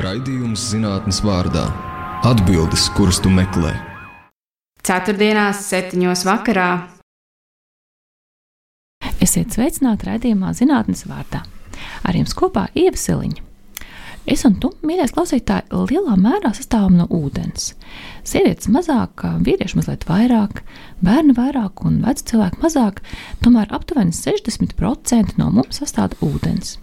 Raidījums zinātnes vārdā - atbildes, kuras tu meklē. Ceturtdienās, septiņos vakarā. Esiet sveicināti raidījumā zinātnes vārdā. Ar jums kopā Ieva Siliņa. Es un tu, mīļais klausītāji, lielā mērā sastāvam no ūdens. Sievietes mazāk, vīrieši mazliet vairāk, bērni vairāk un veci cilvēki mazāk, tomēr aptuveni 60% no mums sastāv ūdens.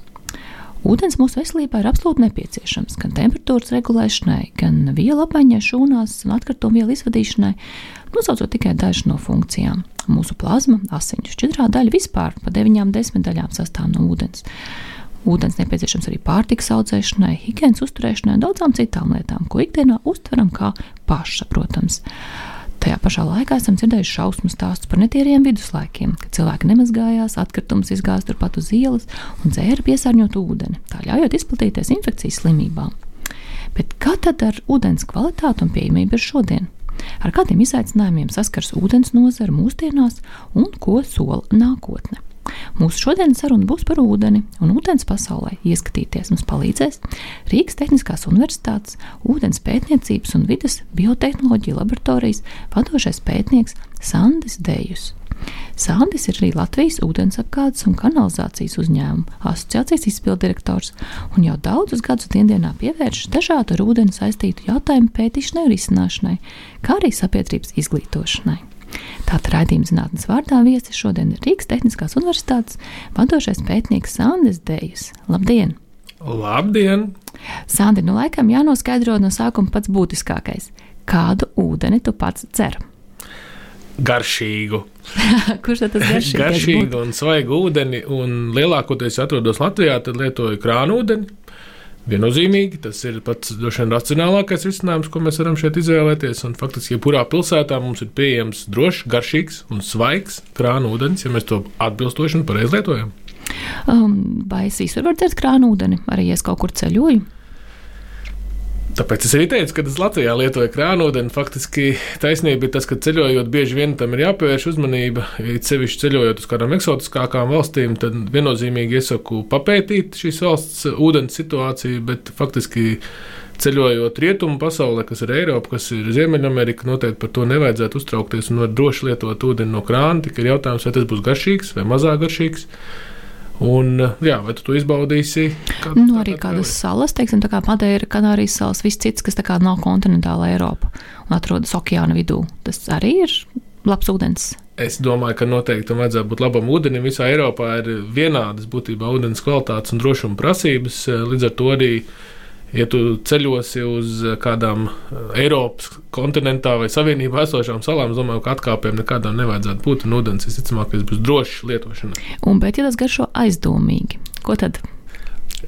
Ūdens mūsu veselībā ir absolūti nepieciešams gan temperatūras regulēšanai, gan vielu apmaiņai šūnās un atkritumu vielu izvadīšanai, nosaucot tikai dažas no funkcijām. Mūsu plazma, asiņu šķidrā daļa vispār pa deviņām desmitaļām sastāv no ūdens. Ūdens nepieciešams arī pārtikas audzēšanai, higiēnas uzturēšanai un daudzām citām lietām, ko ikdienā uztveram kā pašsaprotams. Tajā pašā laikā esam dzirdējuši šausmu stāstus par netīriem viduslaikiem, kad cilvēki nemazgājās, atkritumus izgāza turpat uz ielas un dzēra piesārņotu ūdeni, tā ļaujot izplatīties infekcijas slimībām. Bet kā tad ar ūdens kvalitāti un pieejamību ir šodien? Ar kādiem izaicinājumiem saskars ūdens nozara mūsdienās un ko sola nākotne? Mūsu šodienas saruna būs par ūdeni un ūdens pasaulē. Ieskatīties mums palīdzēs Rīgas Tehniskās Universitātes ūdens pētniecības un vidas biotehnoloģija laboratorijas vadošais pētnieks Sandis Dejus. Sandis ir arī Latvijas ūdensapgādes un kanalizācijas uzņēmuma asociācijas izpildirektors un jau daudzus gadus dienā pievēršas dažādu ar ūdeni saistītu jautājumu pētīšanai un risināšanai, kā arī sabiedrības izglītošanai. Tātad raidījuma zinātnes vārdā viesis šodien ir Rīgas Tehniskās Universitātes vadošais pētnieks Sandis Dejus. Labdien! Labdien! Sandi, nu laikam jānoskaidro no sākuma pats būtiskākais. Kādu ūdeni tu pats dzer? Garšīgu. Kurš tad tas garšīgais Garšīgu un svaigu ūdeni, un lielākoties atrodos Latvijā, tad lietoju krānu ūdeni. Viennozīmīgi tas ir pats droši vien racionālākais risinājums, ko mēs varam šeit izvēlēties. Un faktiski, jebkurā pilsētā mums ir pieejams drošs, garšīgs un svaigs krānu ūdens, ja mēs to atbilstoši un pareizi lietojam. Um, vai es visur varu dzert krānu ūdeni, arī es kaut kur ceļoju? Tāpēc es arī teicu, ka es Latvijā lietoju krānūdeni. Faktiski taisnība ir tas, ka ceļojot, bieži vien tam ir jāpievērš uzmanība. It sevišķi ceļojot uz kādām eksotiskākām valstīm, tad viennozīmīgi iesaku papētīt šīs valsts ūdens situāciju, bet faktiski ceļojot rietumu pasaulē, kas ir Eiropa, kas ir Ziemeļamerika, noteikti par to nevajadzētu uztraukties un var droši lietot ūdeni no krāna. Tikai ir jautājums, vai tas būs garšīgs vai mazāk garšīgs. Un, jā, vai tu to izbaudīsi? Kā, Nu, arī kādas salas, teiksim, tā kā Madeira, Kanārijas salas, viss cits, kas nav kontinentāla Eiropa un atrodas okeāna vidū. Tas arī ir labs ūdens. Es domāju, ka noteikti tam vajadzētu būt labam ūdenim. Visā Eiropā ir vienādas būtībā ūdens kvalitātes un drošuma prasības. Līdz ar to arī, ja tu ceļosi uz kādām Eiropas kontinentā vai Savienībā esošām salām, es domāju, ka atkāpēm nekādām nevajadzētu būt. Un ūdens visticamāk būs drošs lietošanai. Un, bet, ja tas garšo aizdomīgi, ko tad?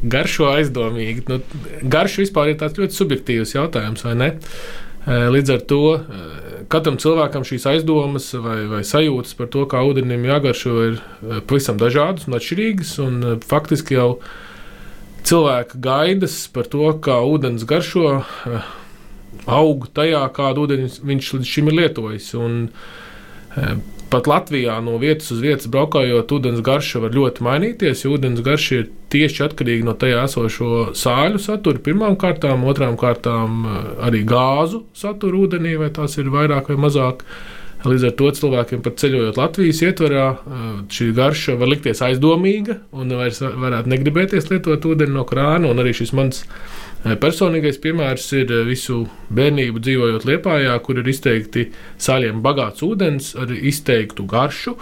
Garšo aizdomīgi. Nu, garš vispār ir tāds ļoti subjektīvs jautājums, vai ne? Līdz ar to katram cilvēkam šīs aizdomas vai, vai sajūtas par to, kā ūdenim jāgaršo, ir pavisam dažādas un atšķirīgas. Un faktiski jau cilvēka gaidas par to, kā ūdens garšo, aug tajā, kādu ūdeni viņš līdz šim ir lietojis. Un, Pat Latvijā no vietas uz vietas braukājot, ūdens garša var ļoti mainīties. Ūdens garša ir tieši atkarīga no tajā esošo sāļu satura. Pirmām kārtām, otrām kārtām arī gāzu satura ūdenī, vai tās ir vairāk vai mazāk. Līdz ar to cilvēkiem pat ceļojot Latvijas ietvarā, šī garša var likties aizdomīga un vairs varētu negribēties lietot ūdeni no krāna. Arī šis mans personīgais piemērs ir visu bērnību dzīvojot Liepājā, kur ir izteikti sāļiem bagāts ūdens ar izteiktu garšu.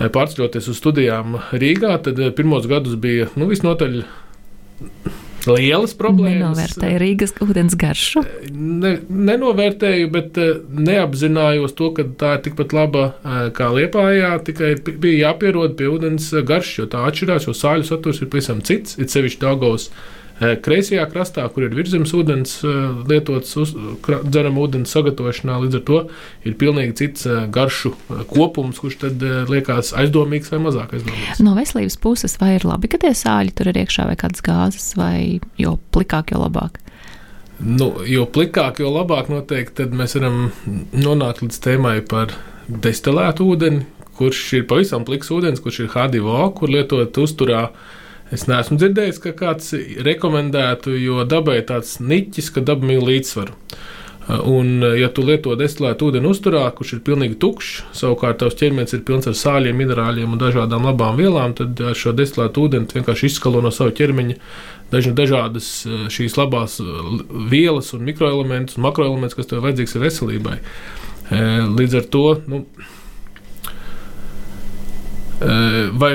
Pārceļoties uz studijām Rīgā, tad pirmos gadus bija nu, visnotaļ lielas problēmas. Nenovērtēju Rīgas ūdens garšu. Ne, nenovērtēju, bet neapzinājos to, ka tā ir tikpat laba kā liepājā. Tikai bija jāpierod pie ūdens garšas, jo tā atšķirās, jo sāļu saturs ir pavisam cits. Ir sevišķi Daugavas kreisajā krastā, kur ir virzemes ūdens lietots uz dzerama ūdens sagatavošanā. Līdz ar to ir pilnīgi cits garšu kopums, kurš tad liekas aizdomīgs vai mazāk aizdomīgs. No veselības puses, vai ir labi, ka tie sāļi tur ir iekšā vai kādas gāzes, vai jo plikāk, jo labāk? Nu, jo plikāk, jo labāk noteikti mēs varam nonākt līdz tēmai par destilētu ūdeni, kurš ir pavisam pliks ūdens, kurš ir H2O, kur lietot uzturā Es neesmu dzirdējis, ka kāds rekomendētu, jo dabai tāds niķis, ka daba mīl līdzsvaru. Un, ja tu lieto destilētu ūdeni uzturā, kurš ir pilnīgi tukšs, savukārt tavs ķermenis ir pilns ar sāļiem, minerāļiem un dažādām labām vielām, tad ar šo destilētu ūdeni vienkārši izskalo no sava ķermeņa dažādas šīs labās vielas un mikroelementus un makroelementus, kas tev vajadzīgs ir veselībai. Līdz ar to, nu, vai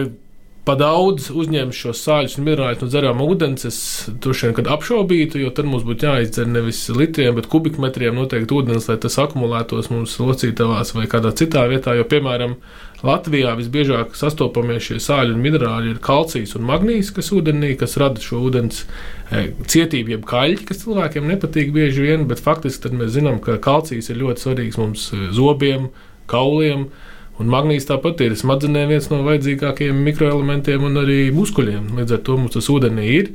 pa daudz uzņemt šos sāļus un minerāļus no dzerāmā ūdens, es droši vien apšaubītu, jo tad mums būtu jāizdzer nevis litriem, bet kubikmetriem noteikti ūdens, lai tas akumulētos mums locītavās vai kādā citā vietā. Jo, piemēram, Latvijā visbiežāk sastopamie šie sāļi un minerāļi ir kalcijs un magnīs, kas ūdenī, kas rada šo ūdens e, cietību, jeb kaļķi, kas cilvēkiem nepatīk bieži vien, bet faktiski mēs zinām, ka kalcijs ir ļoti svarīgs mums e, zobiem, kauliem. Un magnīs tāpat ir smadzenēm viens no vajadzīgākajiem mikroelementiem un arī muskuļiem. Līdz ar to mums tas ūdenī ir.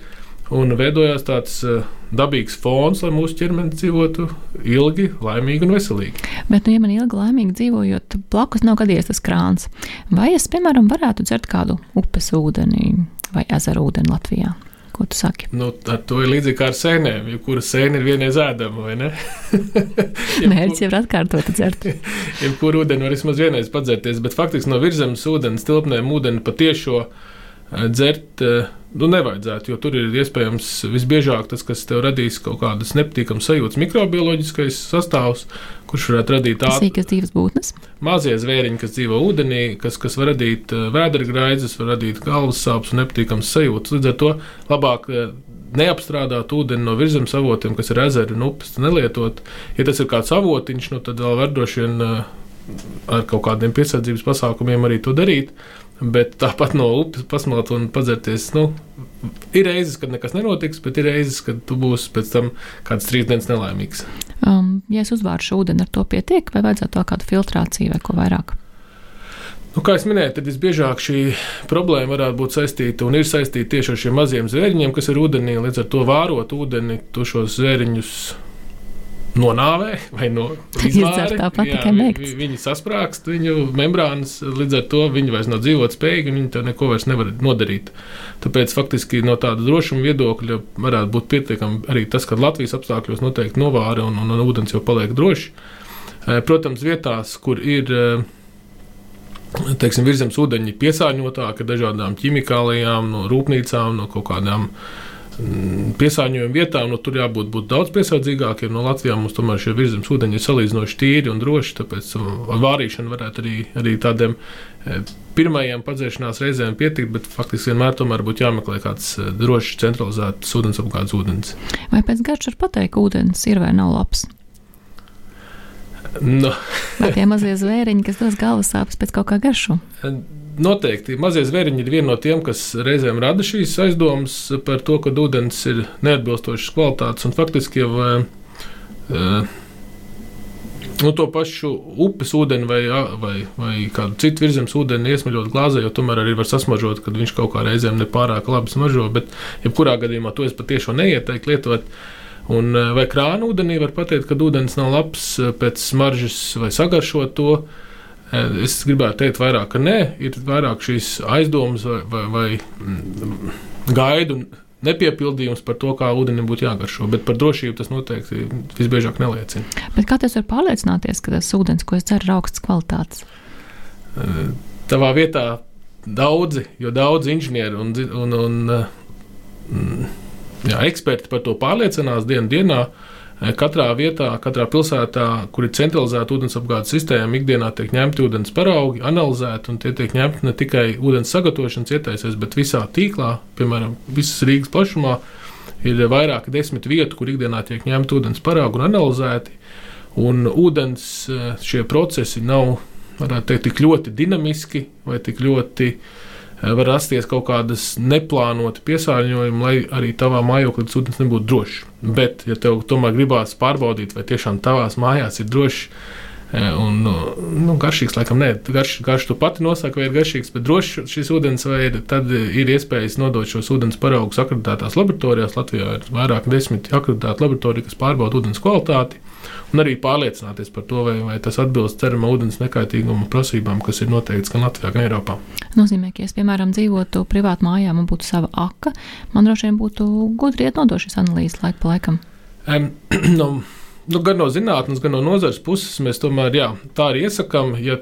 Un veidojās tāds uh, dabīgs fons, lai mūsu ķermenis dzīvotu ilgi, laimīgi un veselīgi. Bet, nu, ja man ilgi, laimīgi dzīvojot, blakus nav gadījies tas krāns, vai es, piemēram, varētu dzert kādu upes ūdeni vai ezeru ūdeni Latvijā? Ko tu saki? Nu, ar to ir līdzīgi kā ar sēnēm. Jebkura sēne ir vienreiz ēdama, vai ne? Mērķis jau ir atkārtot dzert. Jebkuru ūdeni var vismaz vienreiz padzerties, bet faktiski no virzemes ūdens tilpnēm ūdeni patiešo eh, dzert. Uh, nu, nevajadzētu, jo tur ir iespējams visbiežāk tas, kas tev radīs kaut kādas nepatīkamas sajūtas, mikrobioloģiskais sastāvs, kurš varētu radīt sīkas dzīves būtnes. Mazie zvēriņi, kas dzīvo ūdenī, kas, kas var radīt eh, vēdera graidzes, var radīt galvas sāpes un nepatīkamas sajūtas. Līdz ar to labāk eh, neapstrādāt ūdeni no virzemes avotiem, kas ir ezeri un upes, nelietot. Ja tas ir kāds avotiņš, nu, tad vēl var droši vien eh, ar kaut kādiem piesardzības pasākumiem arī to darīt. Bet tāpat no upes pasmelt un padzerties. Nu, ir reizes, kad nekas nenotiks, bet ir reizes, kad tu būsi pēc tam kāds trīs dienas nelaimīgs. Um, ja es uzvāršu ūdeni, ar to pietiek, vai vajadzētu vēl kādu filtrāciju vai ko vairāk? Nu, kā jau minēju, tad visbiežāk šī problēma varētu būt saistīta un ir saistīta tieši ar šiem maziem zvēriņiem, kas ir ūdenī. Līdz ar to vārot ūdeni, tu šos zvēriņus nonāvē vai no izvāra. Tāpat jā, tikai. Vi, viņi sasprāgst viņu membrānas, līdz ar to viņi vairs nav dzīvot spējīgi, viņi to neko vairs nevar nodarīt. Tāpēc faktiski no tāda drošuma viedokļa varētu būt pietiekami arī tas, ka Latvijas apstākļos noteikti novāra un, un, un ūdens jau paliek droši. Protams, vietās, kur ir teiksim, virzemes ūdeņi piesārņotāki ar dažādām ķimikālijām, no rūpnīcām, no kaut kādām uh, piesārņojuma vietām, nu, tur jābūt daudz piesardzīgākiem. No Latvijas mums tomēr šie virzemes ūdeņi ir salīdzinoši tīri un droši, tāpēc um, ar vārīšanu varētu arī, arī tādiem e, pirmajiem padzēšanās reizēm pietikt, bet faktiski vienmēr tomēr būtu jāmeklē kāds e, drošs, centralizēts ūdensapgādes ūdens. Vai pēc garšas var pateikt, ūdens ir vai nav labs? No. vai tie mazie zvēriņi, kas dos galvas sāpes pēc kaut kā garšu? Noteikti mazie zvēriņi ir viena no tiem, kas reizēm rada šīs aizdomas par to, ka ūdens ir neatbilstošas kvalitātes. Un faktiski jau uh, nu, to pašu upes ūdeni vai, vai, vai kādu citu virzemes ūdeni iesmaļot glāzē, jo tomēr arī var sasmažot, kad viņš kaut kā reizēm nepārāk labi smaržo. Bet, jebkurā gadījumā, to es patiešām neieteiktu lietot. Un, vai krāna ūdenī var pateikt, ka ūdens nav labs pēc smaržas vai sagaršot to. Uh, Es gribētu teikt, vairāk, ka nē, ir vairāk šīs aizdomas vai, vai, vai mm, gaidu nepiepildījums par to, kā ūdenim būtu jāgaršo. Bet par drošību tas noteikti visbiežāk neliecina. Bet kā tas var pārliecināties, ka tas ūdens, ko es dzeru, ir augsts kvalitātes? Tavā vietā daudzi, jo daudz inženieri un, un, un mm, jā, eksperti par to pārliecinās dienu dienā. Eh, katrā vietā, katrā pilsētā, kur ir centralizēta ūdensapgādes sistēma, ikdienā tiek ņemti ūdens paraugi, analizēti, un tie tiek ņemti ne tikai ūdens sagatavošanas ietaisēs, bet visā tīklā, piemēram, visas Rīgas plašumā, ir vairāki desmit vietu, kur ikdienā tiek ņemti ūdens paraugi un analizēti. Un ūdens eh, šie procesi nav, varētu teikt, tik ļoti dinamiski vai tik ļoti uh, var rasties kaut kādas neplānotas piesārņojumi, lai arī tavā mājoklī ūdens nebūtu drošs. Bet, ja tev tomēr gribās pārbaudīt, vai tiešām tavās mājās ir drošs Un, nu, garšīgs, laikam, nē, garš, garš tu pati nosaki, vai ir garšīgs, bet drošs šis ūdens, vai ir, tad ir iespējas nodot šos ūdens paraugus akreditētās laboratorijās. Latvijā ir vairāk desmit akreditētu laboratoriju, kas pārbauda ūdens kvalitāti un arī pārliecināties par to, vai, vai tas atbilst ceramā ūdens nekaitīguma prasībām, kas ir noteikts gan Latvijā, gan Eiropā. Nozīmē, ka, ja es, piemēram, dzīvotu privāti mājā, man būtu sava aka, man droši vien būtu gudri iet nodot šīs analīzes laiku pa laikam. Um, no, nu, gan no zinātnes, gan no nozares puses mēs tomēr jā, tā arī iesakām. Ja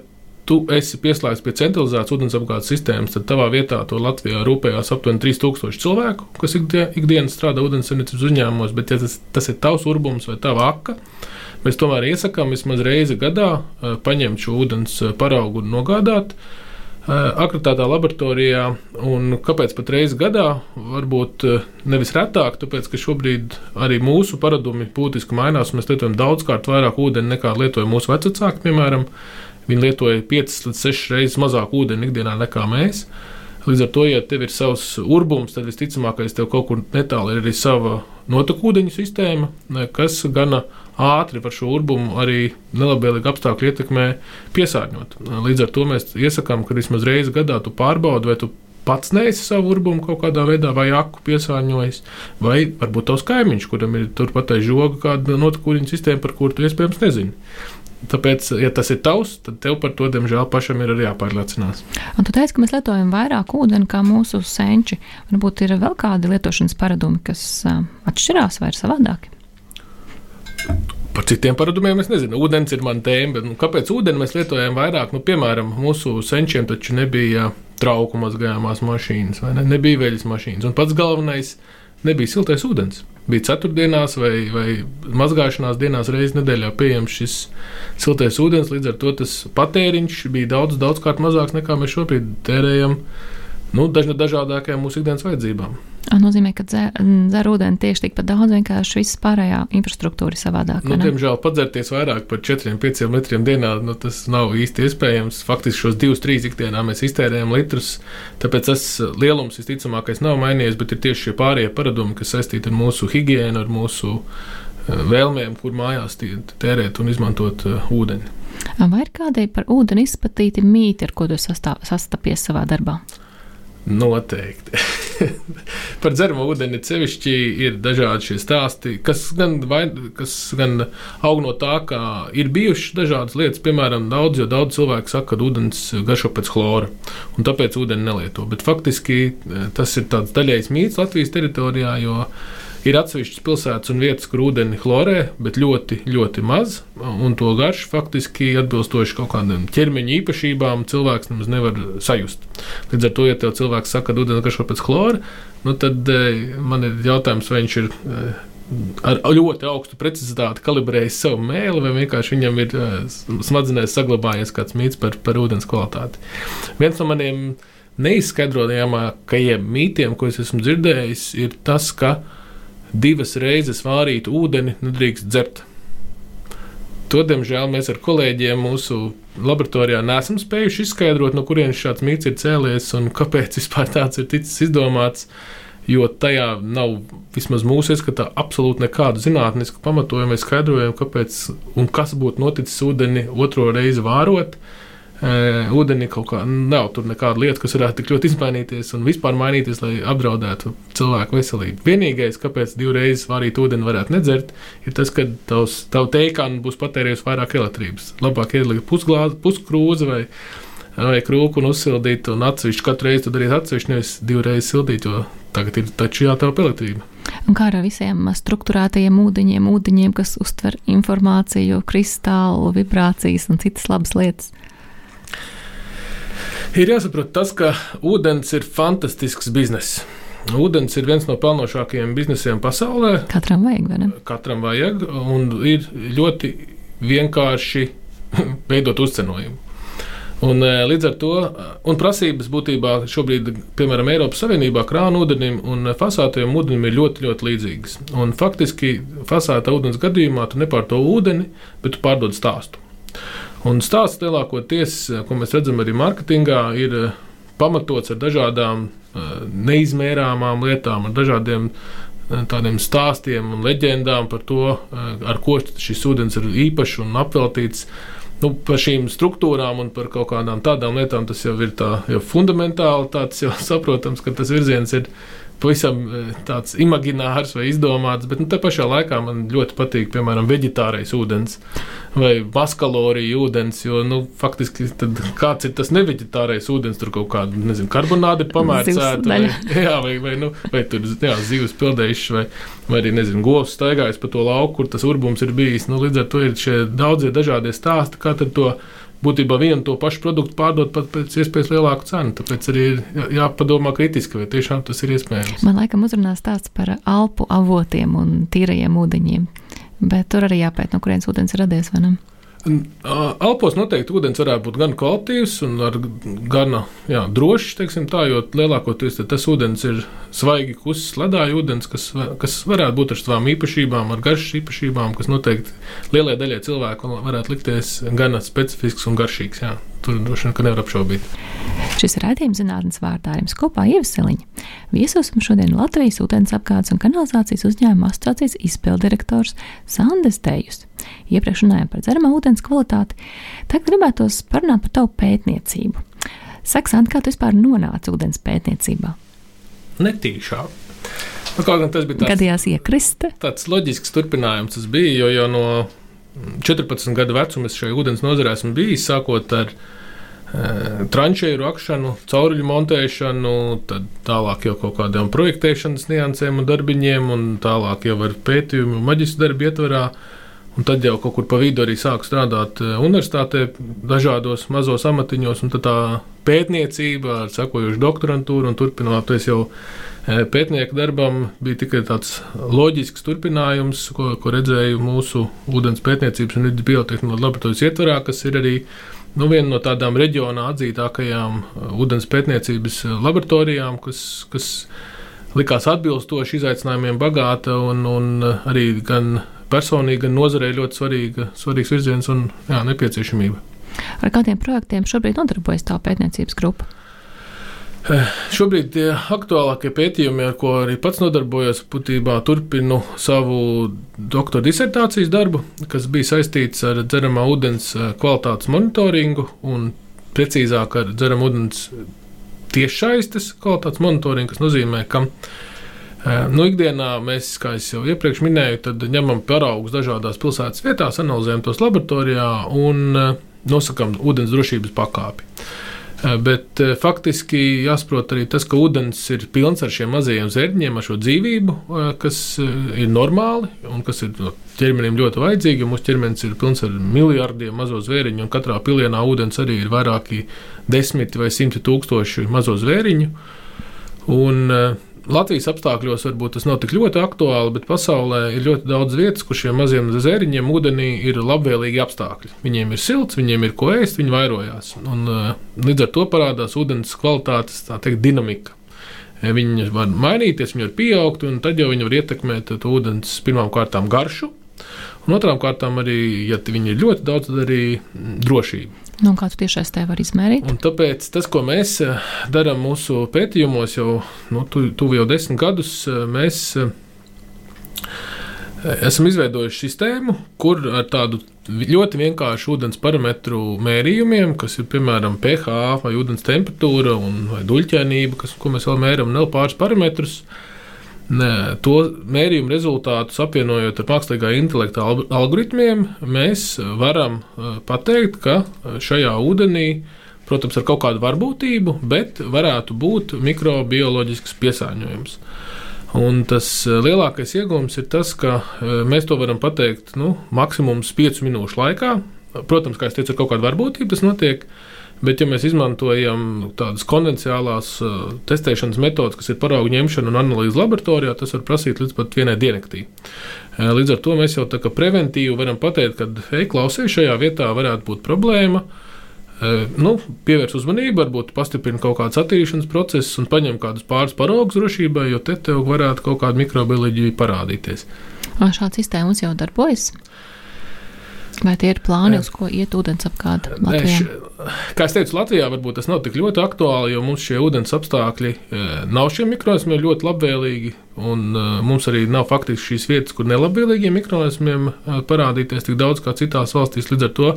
tu esi pieslēgts pie centralizētas ūdensapgādes sistēmas, tad tavā vietā to Latvijā rūpējās aptuveni 3000 cilvēku, kas ikdienas strādā ūdensardzības uzņēmumos. Bet, ja tas, tas ir tavs urbums vai tava aka, Mēs tomēr iesakām vismaz reizi gadā paņemt šo ūdens paraugu un nogādāt akreditētā laboratorijā. Un kāpēc pat reizi gadā? Varbūt nevis retāk, tāpēc ka šobrīd arī mūsu paradumi būtiski mainās. Mēs lietojam daudzkārt vairāk ūdeni nekā lietoja mūsu vecāki, piemēram. Viņi lietoja 5 līdz 6 reizes mazāk ūdeni ikdienā nekā mēs. Līdz ar to, ja tev ir savs urbums, tad visticamākais tev kaut kur netālu ir arī sava notekūdeņu sistēma, kas gana ātri var šo urbumu arī nelabvēlīgi apstākļu ietekmē piesārņot. Līdz ar to mēs iesakām, ka vismaz reizi gadā tu pārbaudi, vai tu pats neesi savu urbumu kaut kādā veidā vai aku piesārņojis, vai varbūt tavs kaimiņš, kuram ir turpat aiz žoga kāda notekūdeņu sistēma, par kuru tu iespējams nezini. Tāpēc, ja tas ir tavs, tad tev par to, diemžēl, pašam ir arī jāpārliecinās. Un tu teici, ka mēs lietojam vairāk ūdeni kā mūsu senči. Varbūt ir vēl kādi lietošanas paradumi, kas atšķirās vai ir savādāki? Par citiem paradumiem es nezinu. Vodens ir mana tēma, bet nu, kāpēc ūdeni mēs lietojam vairāk? Nu, piemēram, mūsu senčiem taču nebija trauku mazgājumās mašīnas, vai ne? nebija veļas mašīnas. Un pats galvenais nebija siltais ūdens. Bija ceturtdienās vai, vai mazgāšanās dienās reizes nedēļā pieejams šis siltais ūdens. Līdz ar to tas patēriņš bija daudz, daudz kārt mazāks nekā mēs šobrīd tērējam nu, dažādākajām mūsu ikdienas vajadzībām. Tas nozīmē, ka dzer ūdeni tieši tikpat daudz, vienkārši viss pārējā infrastruktūra ir savādāka. Nu, diemžēl padzerties vairāk par 4-5 litriem dienā, nu, tas nav īsti iespējams. Faktiski šos 2-3 ikdienā mēs iztērējam litrus, tāpēc tas lielums visticamākais nav mainījies, bet ir tieši šie pārējie paradumi, kas saistīti ar mūsu higiēnu, ar mūsu eh, vēlmēm, kur mājās tērēt un izmantot uh, ūdeni. Vai ir kādai par ūdeni izplatīti mīti, ar ko tu sastapies savā darbā? Noteikti. Par dzeramo ūdeni sevišķi ir dažādi šie stāsti, kas gan, vai, kas gan aug no tā, ka ir bijušas dažādas lietas. Piemēram, daudz, jo daudz cilvēku saka, ka ūdens garšo pēc chlora, un tāpēc ūdeni nelieto. Bet faktiski eh, tas ir tāds daļējs mīts Latvijas teritorijā, jo Ir atsevišķas pilsētas un vietas, kur ūdeni chlorē, bet ļoti, ļoti maz, un to garšu faktiski atbilstoši kaut kādām ķermeņa īpašībām cilvēks nemaz nevar sajust. Līdz ar to, ja tev cilvēks saka, ka ūdeni garšo pēc chlora, nu tad eh, man ir jautājums, vai viņš ir eh, ar ļoti augstu precizitāti kalibrējis savu mēli, vai vienkārši viņam ir uh, smadzenēs saglabājies kāds mīts par, par ūdens kvalitāti. Viens no maniem neizskaidrojamākajiem mītiem, ko es esmu dzirdējis, ir tas, ka divas reizes vārītu ūdeni nedrīkst dzert. To, diemžēl, mēs ar kolēģiem mūsu laboratorijā neesam spējuši izskaidrot, no kurienes šāds mīts ir cēlies un kāpēc vispār tāds ir ticis izdomāts. Jo tajā nav vismaz mūsu ieskatā absolūti nekādu zinātnisku pamatojumu vai skaidrojumu, kāpēc un kas būtu noticis ūdeni otro reizi vārot. Uh, ūdenī kaut kā nav tur nekāda lieta, kas varētu tik ļoti izmainīties un vispār mainīties, lai apdraudētu cilvēku veselību. Vienīgais, kāpēc divreiz vārīt ūdeni varētu nedzert, ir tas, ka tavs, tavu teikānu būs patērējusi vairāk elektrības. Labāk ielikt pusglāzi, puskrūzi vai, vai krūku un uzsildīt, un atsevišķi katru reizi darīt atsevišķi, nevis divreiz sildīt, jo tagad ir taču jātaupa elektrība. Un kā ar visiem struktūrētajiem ūdeņiem, ūdeņiem, kas uztver informāciju, kristālu, vibrācijas un citas labas lietas? Ir jāsaprot tas, ka ūdens ir fantastisks bizness. Ūdens ir viens no pelnošākajiem biznesiem pasaulē. Katram vajag, vai ne? Katram vajag, un ir ļoti vienkārši veidot uzcenojumu. Un, e, līdz ar to un prasības būtībā šobrīd, piemēram, Eiropas Savienībā krānu ūdenim un fasātajam ūdenim ir ļoti, ļoti līdzīgas. Un faktiski fasāta ūdens gadījumā tu nepārto ūdeni, bet tu pārdod stāstu. Un stāsts lielākoties, ko mēs redzam arī mārketingā, ir eh, pamatots ar dažādām eh, neizmērāmām lietām, ar dažādiem eh, tādiem stāstiem un leģendām par to, ar ko šis ūdens ir īpašs un apveltīts. nu, par šīm struktūrām un par kaut kādām tādām lietām tas jau ir tā, jau fundamentāli tāds jau saprotams, ka tas virziens ir pavisam e, tāds imaginārs vai izdomāts, bet nu, te pašā laikā man ļoti patīk, piemēram, vegetārais ūdens vai maskaloriju ūdens, jo, nu, faktiski, kāds ir tas nevegetārais ūdens, tur kaut kāda, nezinu, karbonāda ir pamērcēta, vai, jā, vai, vai, nu, vai tur, jā, zivs pildējuši, vai, vai arī, nezinu, govs staigājis pa to lauku, kur tas urbums ir bijis, nu, līdz ar to ir šie daudzie dažādie stāsti, kā tad to būtībā vienu to pašu produktu pārdot pat pēc iespējas lielāku cenu. Tāpēc arī ir jāpadomā kritiski, vai tiešām tas ir iespējams. Man laikam uzrunās stāsts par alpu avotiem un tīrajiem ūdeņiem, bet tur arī jāpēt, no kurienes ūdens ir radies, vai ne? Alpos noteikti ūdens varētu būt gan kvalitīvs, gan jā, drošs, tā, jo lielākoties tas ūdens ir svaigi kusis, ledāja ūdens, kas, kas varētu būt ar savām īpašībām, ar garšas īpašībām, kas noteikti lielai daļai cilvēku varētu likties gan specifisks un garšīgs. Jā. Tur droši vien nevar apšaubīt. Šis raidījums zinātnes vārdā ir kopā Ievasiliņa. Viesos mums šodien Latvijas ūdens apgādes un kanalizācijas uzņēmuma asociācijas izpildirektors Sandes Dejus. Iepriekš runājām par dzeramā ūdens kvalitāti, tagad gribētos parunāt par tavu pētniecību. Saka, Santa, kā tu vispār nonāci ūdens pētniecībā? Netīšā. Nu, kaut gan tas bija tāds, gadījās iekrist. Tāds loģisks turpinājums tas bija, jo jau no 14 gadu vecumā es šajā ūdens nozarē esmu bijis, sākot ar e, tranšēju rakšanu, cauruļu montēšanu, tad tālāk jau kaut kādām projektēšanas niansēm un darbiņiem, un tālāk jau ar pētījumu maģistra darbu ietvarā. Un tad jau kaut kur pa vidu arī sāku strādāt e, universitātē, dažādos mazos amatiņos, un tā pētniecība ar sekojošu doktorantūru un turpinoties jau Eh, pētnieku darbam bija tikai tāds loģisks turpinājums, ko, ko redzēju mūsu ūdens pētniecības un biotehnoloģijas laboratorijas ietvarā, kas ir arī nu, viena no tādām reģionā atzītākajām eh, ūdens pētniecības eh, laboratorijām, kas, kas likās atbilstoši izaicinājumiem, bagāta un, un arī gan personīgi, gan nozarei ļoti svarīga, svarīgs virziens un jā, nepieciešamība. Ar kādiem projektiem šobrīd nodarbojas tā pētniecības grupa? Eh, šobrīd tie aktuālākie pētījumi, ar ko arī pats nodarbojos, būtībā turpinu savu doktora disertācijas darbu, kas bija saistīts ar dzeramā ūdens eh, kvalitātes monitoringu un precīzāk ar dzeramā ūdens tiešsaistes kvalitātes monitoringu, kas nozīmē, ka Nu, ikdienā mēs, kā jau iepriekš minēju, ņemam paraugus dažādās pilsētas vietās, analizējam tos laboratorijā un nosakām ūdens drošības pakāpi. Eh, bet eh, faktiski jāsaprot arī tas, ka ūdens ir pilns ar šiem mazajiem zērņiem, ar šo dzīvību, eh, kas ir normāli un kas ir no ķermenim ļoti vajadzīgi. Mūsu ķermenis ir pilns ar miljardiem mazo zvēriņu, un katrā pilienā ūdens arī ir vairāki desmiti vai simti tūkstoši mazo zvēriņu. Un, Latvijas apstākļos varbūt tas nav tik ļoti aktuāli, bet pasaulē ir ļoti daudz vietas, kur šiem maziem zēriņiem ūdenī ir labvēlīgi apstākļi. Viņiem ir silts, viņiem ir ko ēst, viņi vairojās. Un, eh, līdz ar to parādās ūdens kvalitātes teikt, dinamika. Eh, viņi var mainīties, viņi var pieaugt, un tad jau viņi var ietekmēt ūdens pirmām kārtām garšu, un otrām kārtām arī, ja viņi ir ļoti daudz, tad arī drošību. Nu, kā tu tiešais te vari izmērīt? Un tāpēc tas, ko mēs eh, darām mūsu pētījumos, jau nu, tuvu tu jau desmit gadus, eh, mēs eh, esam izveidojuši sistēmu, kur ar tādu ļoti vienkāršu ūdens parametru mērījumiem, kas ir piemēram pH vai ūdens temperatūra un duļķēnība, kas, ko mēs vēl mēram, vēl pāris parametrus. Ne, to mērījumu rezultātus apvienojot ar mākslīgā intelekta algoritmiem, mēs varam e, pateikt, ka šajā ūdenī, protams, ar kaut kādu varbūtību, bet varētu būt mikrobioloģisks piesārņojums. Un tas e, lielākais iegūms ir tas, ka mēs to varam pateikt nu, maksimums 5 minūšu laikā. Protams, kā jau teicu, ar kaut kādu varbūtību tas notiek. Bet, ja mēs izmantojam tādas konvencionālās uh, testēšanas metodas, kas ir paraugu ņemšana un analīze laboratorijā, tas var prasīt līdz pat vienai diennaktī. Uh, līdz ar to mēs jau tā kā preventīvi varam pateikt, ka, hei, klausies, šajā vietā varētu būt problēma. Uh, nu, pievērs uzmanību, varbūt pastiprina kaut kādas attīrīšanas procesus un paņem kādus pāris paraugus drošībai, jo te tev varētu kaut kāda mikrobioloģija parādīties. Šāda sistēma mums jau darbojas. Vai tie ir plāni, uz ko iet ūdens apgāde Latvijā? Kā es teicu, Latvijā varbūt tas nav tik ļoti aktuāli, jo mums šie ūdens apstākļi e, nav šiem mikronismiem ļoti labvēlīgi. Un e, mums arī nav faktiski šīs vietas, kur nelabvēlīgiem mikronismiem e, parādīties tik daudz kā citās valstīs. Līdz ar to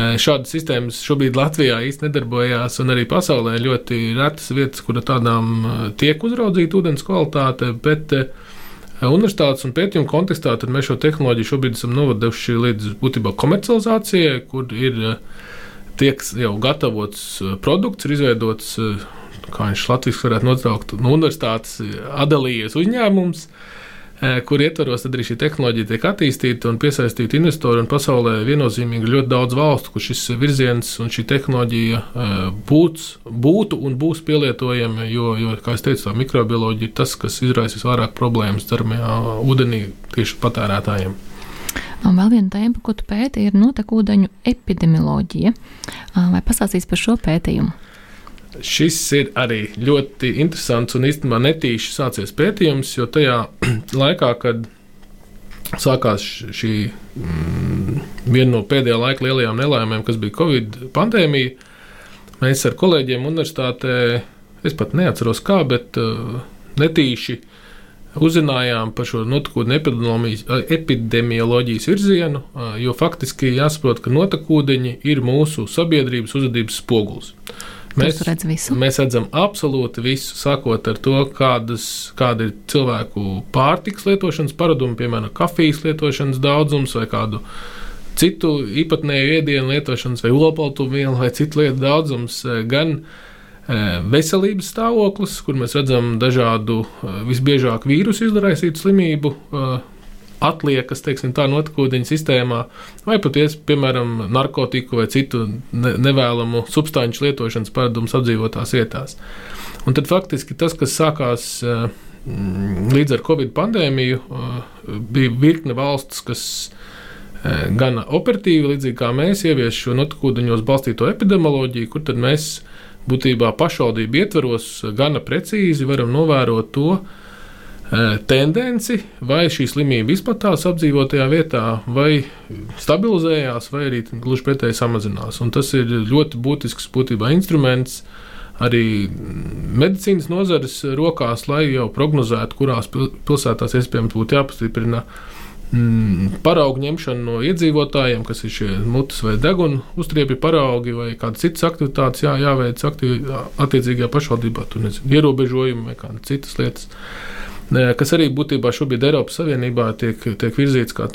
Šādas sistēmas šobrīd Latvijā īstenībā nedarbojās, un arī pasaulē ļoti retas vietas, kur tādām tiek uzraudzīta ūdens kvalitāte. Bet, Universitātes un pētījuma kontekstā mēs šo tehnoloģiju šobrīd esam novaduši līdz būtībā komercializācijai, kur ir tiek jau gatavots produkts, ir izveidots, kā viņš Latvijas varētu nosaukt, no universitātes atdalījies uzņēmums. Eh, kur ietvaros arī šī tehnoloģija tiek attīstīta un piesaistīta investori. Pasaulē viennozīmīgi ļoti daudz valstu, kur šis virziens un šī tehnoloģija eh, būts, būtu un būs pielietojami. Jo, jo, kā jau teicu, mikrobioloģija ir tas, kas izraisa visvairāk problēmas darbā ūdenī tieši patērētājiem. Un vēl viena tēma, ko tu pēti, ir notekūdeņu epidemioloģija. Vai pastāstīs par šo pētījumu? Šis ir arī ļoti interesants un īstenībā netīši sācies pētījums, jo tajā laikā, kad sākās šī mm, viena no pēdējā laika lielajām nelaimēm, kas bija Covid pandēmija, mēs ar kolēģiem universitātē, es pat neatceros kā, bet uh, netīši uzzinājām par šo notekūdeņu epidemioloģijas virzienu, uh, jo faktiski jāsaprot, ka notekūdeņi ir mūsu sabiedrības uzvedības spogulis. Mēs, mēs redzam absolūti visu, sākot ar to, kādas, kāda ir cilvēku pārtiks lietošanas paradumi, piemēram, kafijas lietošanas daudzums vai kādu citu īpatnēju ēdienu lietošanas vai olbaltumvielu vai citu lietu daudzums, eh, gan eh, veselības stāvoklis, kur mēs redzam dažādu eh, visbiežāk vīrusu izraisītu slimību atliekas, teiksim, tā notekūdeņa sistēmā, vai patiesi, piemēram, narkotiku vai citu ne, nevēlamu substanču lietošanas paradumus apdzīvotās vietās. Un tad faktiski tas, kas sākās eh, līdz ar Covid pandēmiju, eh, bija virkne valsts, kas eh, gan operatīvi, līdzīgi kā mēs, ievies šo notekūdeņos balstīto epidemioloģiju, kur tad mēs būtībā pašvaldību ietvaros gana precīzi varam novērot to, tendenci, vai šī slimība izplatās apdzīvotajā vietā, vai stabilizējās, vai arī gluži pretēji samazinās. Un tas ir ļoti būtisks būtībā instruments arī medicīnas nozares rokās, lai jau prognozētu, kurās pilsētās iespējams būtu jāpastiprina mm, paraugu ņemšana no iedzīvotājiem, kas ir šie mutes vai deguna uztriepju paraugi vai kādas citas aktivitātes jā, jāveic aktīvi, attiecīgajā pašvaldībā, tur nezinu, ierobežojumi vai kādas citas lietas kas arī būtībā šobrīd Eiropas Savienībā tiek, tiek virzīts kā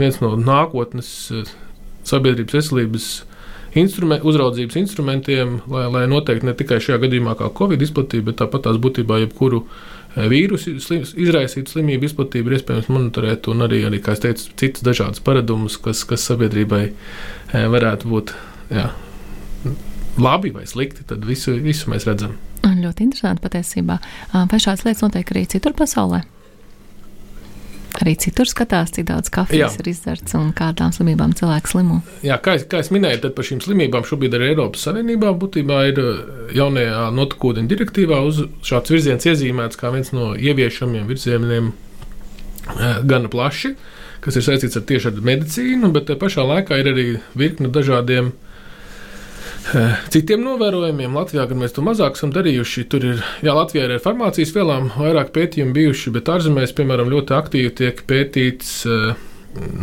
viens no nākotnes eh, sabiedrības veselības instrument, uzraudzības instrumentiem, lai, lai noteikti ne tikai šajā gadījumā kā Covid izplatība, bet tāpat tās būtībā jebkuru eh, vīrusu slim, izraisītu slimību izplatību ir iespējams monitorēt, un arī, arī kā es teicu, citas dažādas paradumus, kas, kas sabiedrībai eh, varētu būt jā, labi vai slikti, tad visu, visu mēs redzam. Ļoti interesanti patiesībā. Vai šādas lietas notiek arī citur pasaulē? Arī citur skatās, cik daudz kafijas Jā. ir izdzerts un kādām slimībām cilvēks slimo. Jā, kā, es, kā es minēju, tad par šīm slimībām šobrīd arī Eiropas Savienībā būtībā ir jaunajā notekūdeņa direktīvā uz šāds virziens iezīmēts kā viens no ieviešamiem virzieniem gana plaši, kas ir saistīts ar tieši ar medicīnu, bet pašā laikā ir arī virkne dažādiem Eh, citiem novērojumiem Latvijā, gan mēs to mazāk esam darījuši. Tur ir, jā, Latvijā ir ar farmācijas vielām vairāk pētījumu bijuši, bet ārzemēs, piemēram, ļoti aktīvi tiek pētīts uh,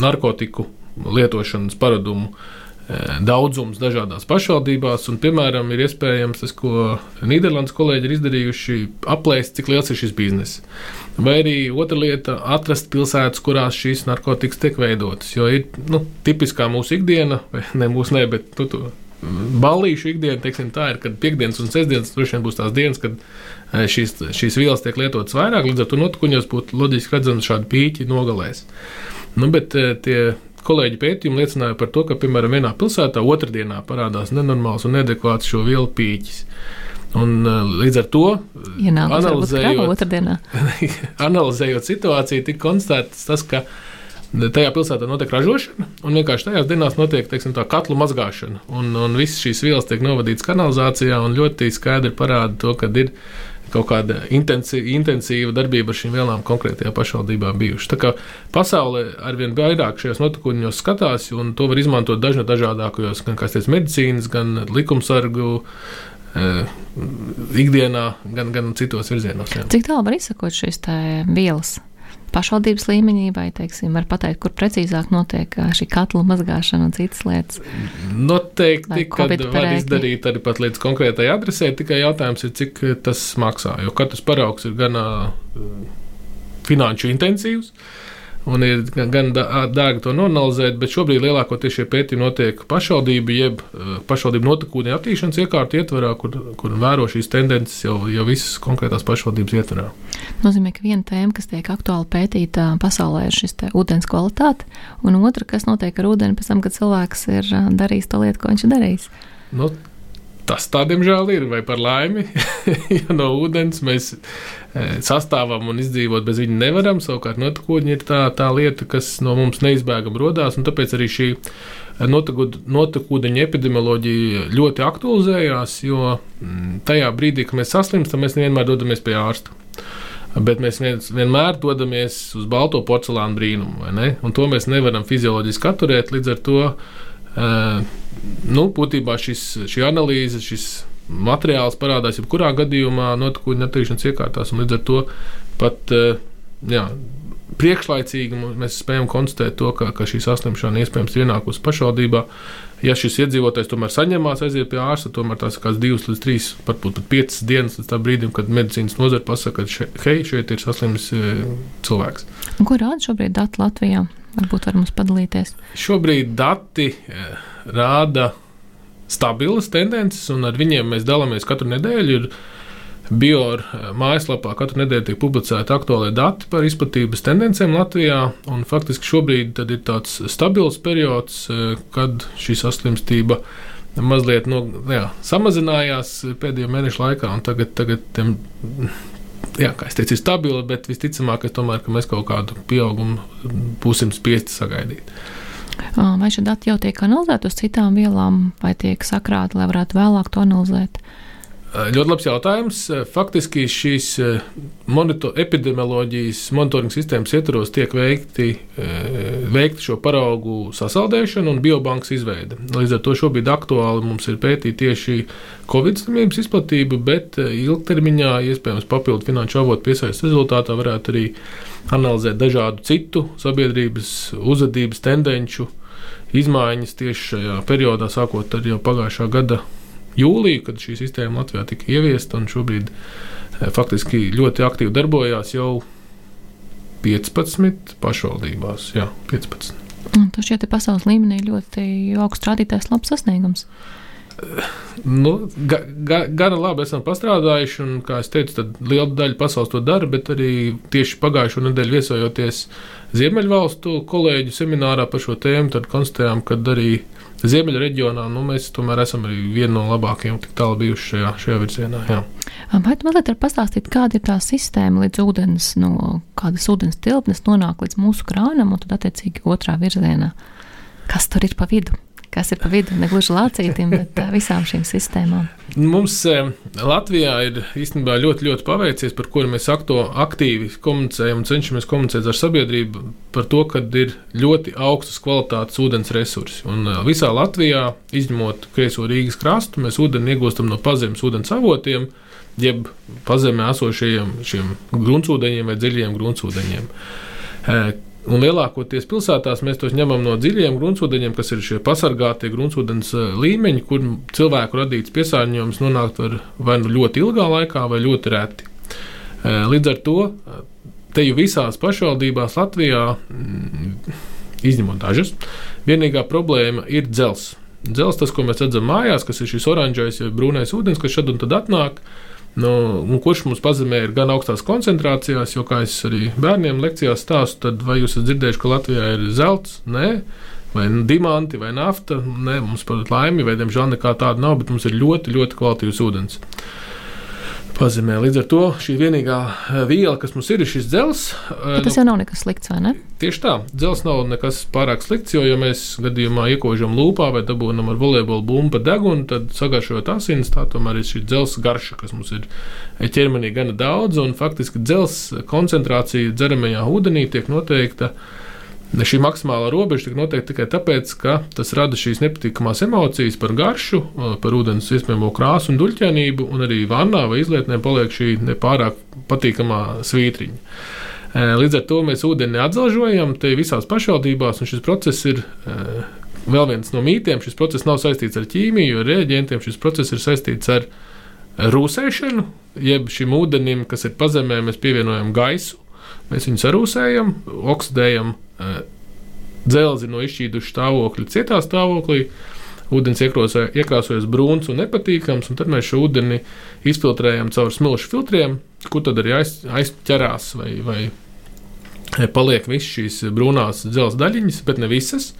narkotiku lietošanas paradumu uh, daudzums dažādās pašvaldībās. Un, piemēram, ir iespējams tas, ko Nīderlandes kolēģi ir izdarījuši, aplēst, cik liels ir šis bizness. Vai arī otra lieta - atrast pilsētas, kurās šīs narkotikas tiek veidotas. Jo ir nu, tipiskā mūsu ikdiena, vai ne mūsu, ne, bet nu, Ballīšu ikdiena, teiksim, tā ir, kad piekdienas un sestdienas droši vien būs tās dienas, kad e, šīs, šīs vielas tiek lietotas vairāk. Līdz ar to notikuņos būtu loģiski redzams, šādi pīķi nogalēs. Nu, bet e, tie kolēģi pētījumi liecināja par to, ka, piemēram, vienā pilsētā otrdienā parādās nenormāls un neadekvāts šo vielu pīķis. Un, e, līdz ar to, analizējot, analizējot situāciju, tika konstatēts tas, ka Tajā pilsētā notiek ražošana, un vienkārši tajās dienās notiek teiksim, tā katlu mazgāšana. Un, un visas šīs vielas tiek novadītas kanalizācijā, un ļoti skaidri parāda to, ka ir kaut kāda intensīva, darbība ar šīm vielām konkrētajā pašvaldībā bijuši. Tā kā pasaulē arvien vairāk šajos notikumus skatās, un to var izmantot dažna dažādākajos, gan teicu, medicīnas, gan likumsargu. Uh, ikdienā, gan, gan citos virzienos. Jā. Cik tālu var izsakot šīs vielas? Pašvaldības līmenī, vai, teiksim, var pateikt, kur precīzāk notiek šī katla mazgāšana un citas lietas? Noteikti, kad var izdarīt arī pat līdz konkrētai adresē, tikai jautājums ir, cik tas maksā, jo katrs paraugs ir gan uh, finanšu intensīvs, uh, un ir gan dārgi to noanalizēt, bet šobrīd lielākoties šie pētījumi notiek pašvaldību, jeb pašvaldību notekūdeņa attīstīšanas iekārtu ietvarā, kur, kur vēro šīs tendences jau, jau visas konkrētās pašvaldības ietvarā. Nozīmē, ka viena tēma, kas tiek aktuāli pētīta pasaulē, ir šis ūdens kvalitāte, un otra, kas notiek ar ūdeni pēc tam, kad cilvēks ir darījis to lietu, ko viņš ir darījis. Nu, Tas tā, diemžēl, ir. Vai par laimi, ja no ūdens mēs e, sastāvam un izdzīvot bez viņa nevaram. Savukārt, notekūdeņi ir tā, tā lieta, kas no mums neizbēgami rodās. Tāpēc arī šī notekūdeņa epidemioloģija ļoti aktualizējās, jo tajā brīdī, kad mēs saslimstam, mēs nevienmēr dodamies pie ārsta. Bet mēs vienmēr dodamies uz balto porcelāna brīnumu, vai ne? Un to mēs nevaram fizioloģiski atturēt. Līdz ar to nu, būtībā šis, šī analīze, šis materiāls parādās jebkurā gadījumā notikuma netīšanas iekārtās, līdz ar to pat eh, jā, priekšlaicīgi mēs spējam konstatēt to, ka, ka šī saslimšana iespējams ir ienākusi pašvaldībā. Ja šis iedzīvotājs tomēr saņemās, aiziet pie ārsta, tomēr tās ir divas līdz trīs, varbūt pat piecas dienas līdz tam brīdim, kad medicīnas nozare pasaka, ka še, hei, šeit ir saslimis eh, cilvēks. Ko rāda šobrīd dati Latvijā? Varbūt var mums padalīties. Šobrīd dati eh, rāda stabilas tendences, un ar viņiem mēs dalāmies katru nedēļu. Ir Bior eh, mājaslapā katru nedēļu tiek publicēti aktuālie dati par izplatības tendencēm Latvijā. Faktiski šobrīd ir tāds stabils periods, eh, kad šī saslimstība mazliet no, jā, samazinājās pēdējo mēnešu laikā, un tagad, tagad jā, kā es teicu, ir stabila, bet visticamāk, tomēr, ka mēs kaut kādu pieaugumu būsim spiesti sagaidīt. Vai šie dati jau tiek analizēti uz citām vielām, vai tiek sakrāti, lai varētu vēlāk to analizēt? Ļoti labs jautājums. Faktiski šīs monito, epidemioloģijas monitoringa sistēmas ietvaros tiek veikti, veikti šo paraugu sasaldēšana un biobankas izveide. Līdz ar to šobrīd aktuāli mums ir pētīt tieši Covid slimības izplatību, bet ilgtermiņā iespējams papildu finanšu avotu piesaistes rezultātā varētu arī analizēt dažādu citu sabiedrības uzvedības tendenču izmaiņas tieši šajā periodā, sākot ar jau pagājušā gada jūliju, kad šī sistēma Latvijā tika ieviesta un šobrīd eh, faktiski ļoti aktīvi darbojās jau 15 pašvaldībās. Jā, 15. Un tas šķiet pasaules līmenī ļoti augsts rādītājs, labs sasniegums. Nu, ga, ga, gana labi esam pastrādājuši, un, kā jau teicu, liela daļa pasaules to dara, bet arī tieši pagājušo nedēļu viesojoties Ziemeļvalstu kolēģu seminārā par šo tēmu, tad konstatējām, ka arī Ziemeļa reģionā nu, mēs tomēr esam arī viena no labākajiem, tik tālu bijuši šajā, šajā virzienā. Jā. Vai tu vari pastāstīt, kāda ir tā sistēma līdz ūdens, no kādas ūdens tilpnes nonāk līdz mūsu krānam un tad attiecīgi otrā virzienā? Kas tur ir pa vidu? Kas ir pa vidu, ne gluži lācītim, bet visām šīm sistēmām. Mums Latvijā ir īstenībā ļoti, ļoti paveicies, par ko mēs aktīvi komunicējam un cenšamies komunicēt ar sabiedrību par to, ka ir ļoti augstas kvalitātes ūdens resursi. Un visā Latvijā, izņemot kreiso Rīgas krastu, mēs ūdeni iegūstam no pazemes ūdens avotiem, jeb pazemē esošajiem gruntsūdeņiem vai dziļiem gruntsūdeņiem Un lielākoties pilsētās mēs tos ņemam no dziļiem gruntsūdeņiem, kas ir šie pasargātie gruntsūdens eh, līmeņi, kur cilvēku radīts piesārņojums nonāk vai nu ļoti ilgā laikā, vai ļoti reti. Eh, līdz ar to te jau visās pašvaldībās Latvijā, mm, izņemot dažas, vienīgā problēma ir dzelzs. Dzelzs, tas, ko mēs redzam mājās, kas ir šis oranžais vai brūnais ūdens, kas šad un tad atnāk, Nu, kurš mums pazemē ir gan augstās koncentrācijās, jo, kā es arī bērniem lekcijās stāstu, tad vai jūs esat dzirdējuši, ka Latvijā ir zelts? Nē, vai diamanti, vai nafta. Nē, mums par laimi, vai diemžēl nekā tāda nav, bet mums ir ļoti, ļoti kvalitīvs ūdens pazemē. Līdz ar to šī vienīgā eh, viela, kas mums ir, ir šis dzels. Bet tas nu, jau nav nekas slikts, vai ne? Tieši tā, dzels nav nekas pārāk slikts, jo, ja mēs gadījumā iekožam lūpā vai dabūjam ar volejbola bumbu degunu, tad sagaršojot asins, tā tomēr ir šī dzels garša, kas mums ir ķermenī gana daudz, un faktiski dzels koncentrācija dzeramajā ūdenī tiek noteikta Šī maksimālā robeža tika noteikta tikai tāpēc, ka tas rada šīs nepatīkamās emocijas par garšu, par ūdens iespējamo krāsu un duļķēnību, un arī vannā vai izlietnē paliek šī nepārāk patīkamā svītriņa. Līdz ar to mēs ūdeni atzelžojam te visās pašvaldībās, un šis process ir vēl viens no mītiem. Šis process nav saistīts ar ķīmiju, ar rēģentiem. Šis process ir saistīts ar rūsēšanu, jeb šim ūdenim, kas ir pazemē, mēs pievienojam gaisu. Mēs viņu sarūsējam, oksidējam dzelzi no izšķīduša stāvokļa cietā stāvoklī. Ūdens iekrāsojas brūns un nepatīkams, un tad mēs šo ūdeni izfiltrējam caur smilšu filtriem, kur tad arī aiz, aizķerās vai, vai paliek visas šīs brūnās dzelzceļa daļiņas, bet ne visas,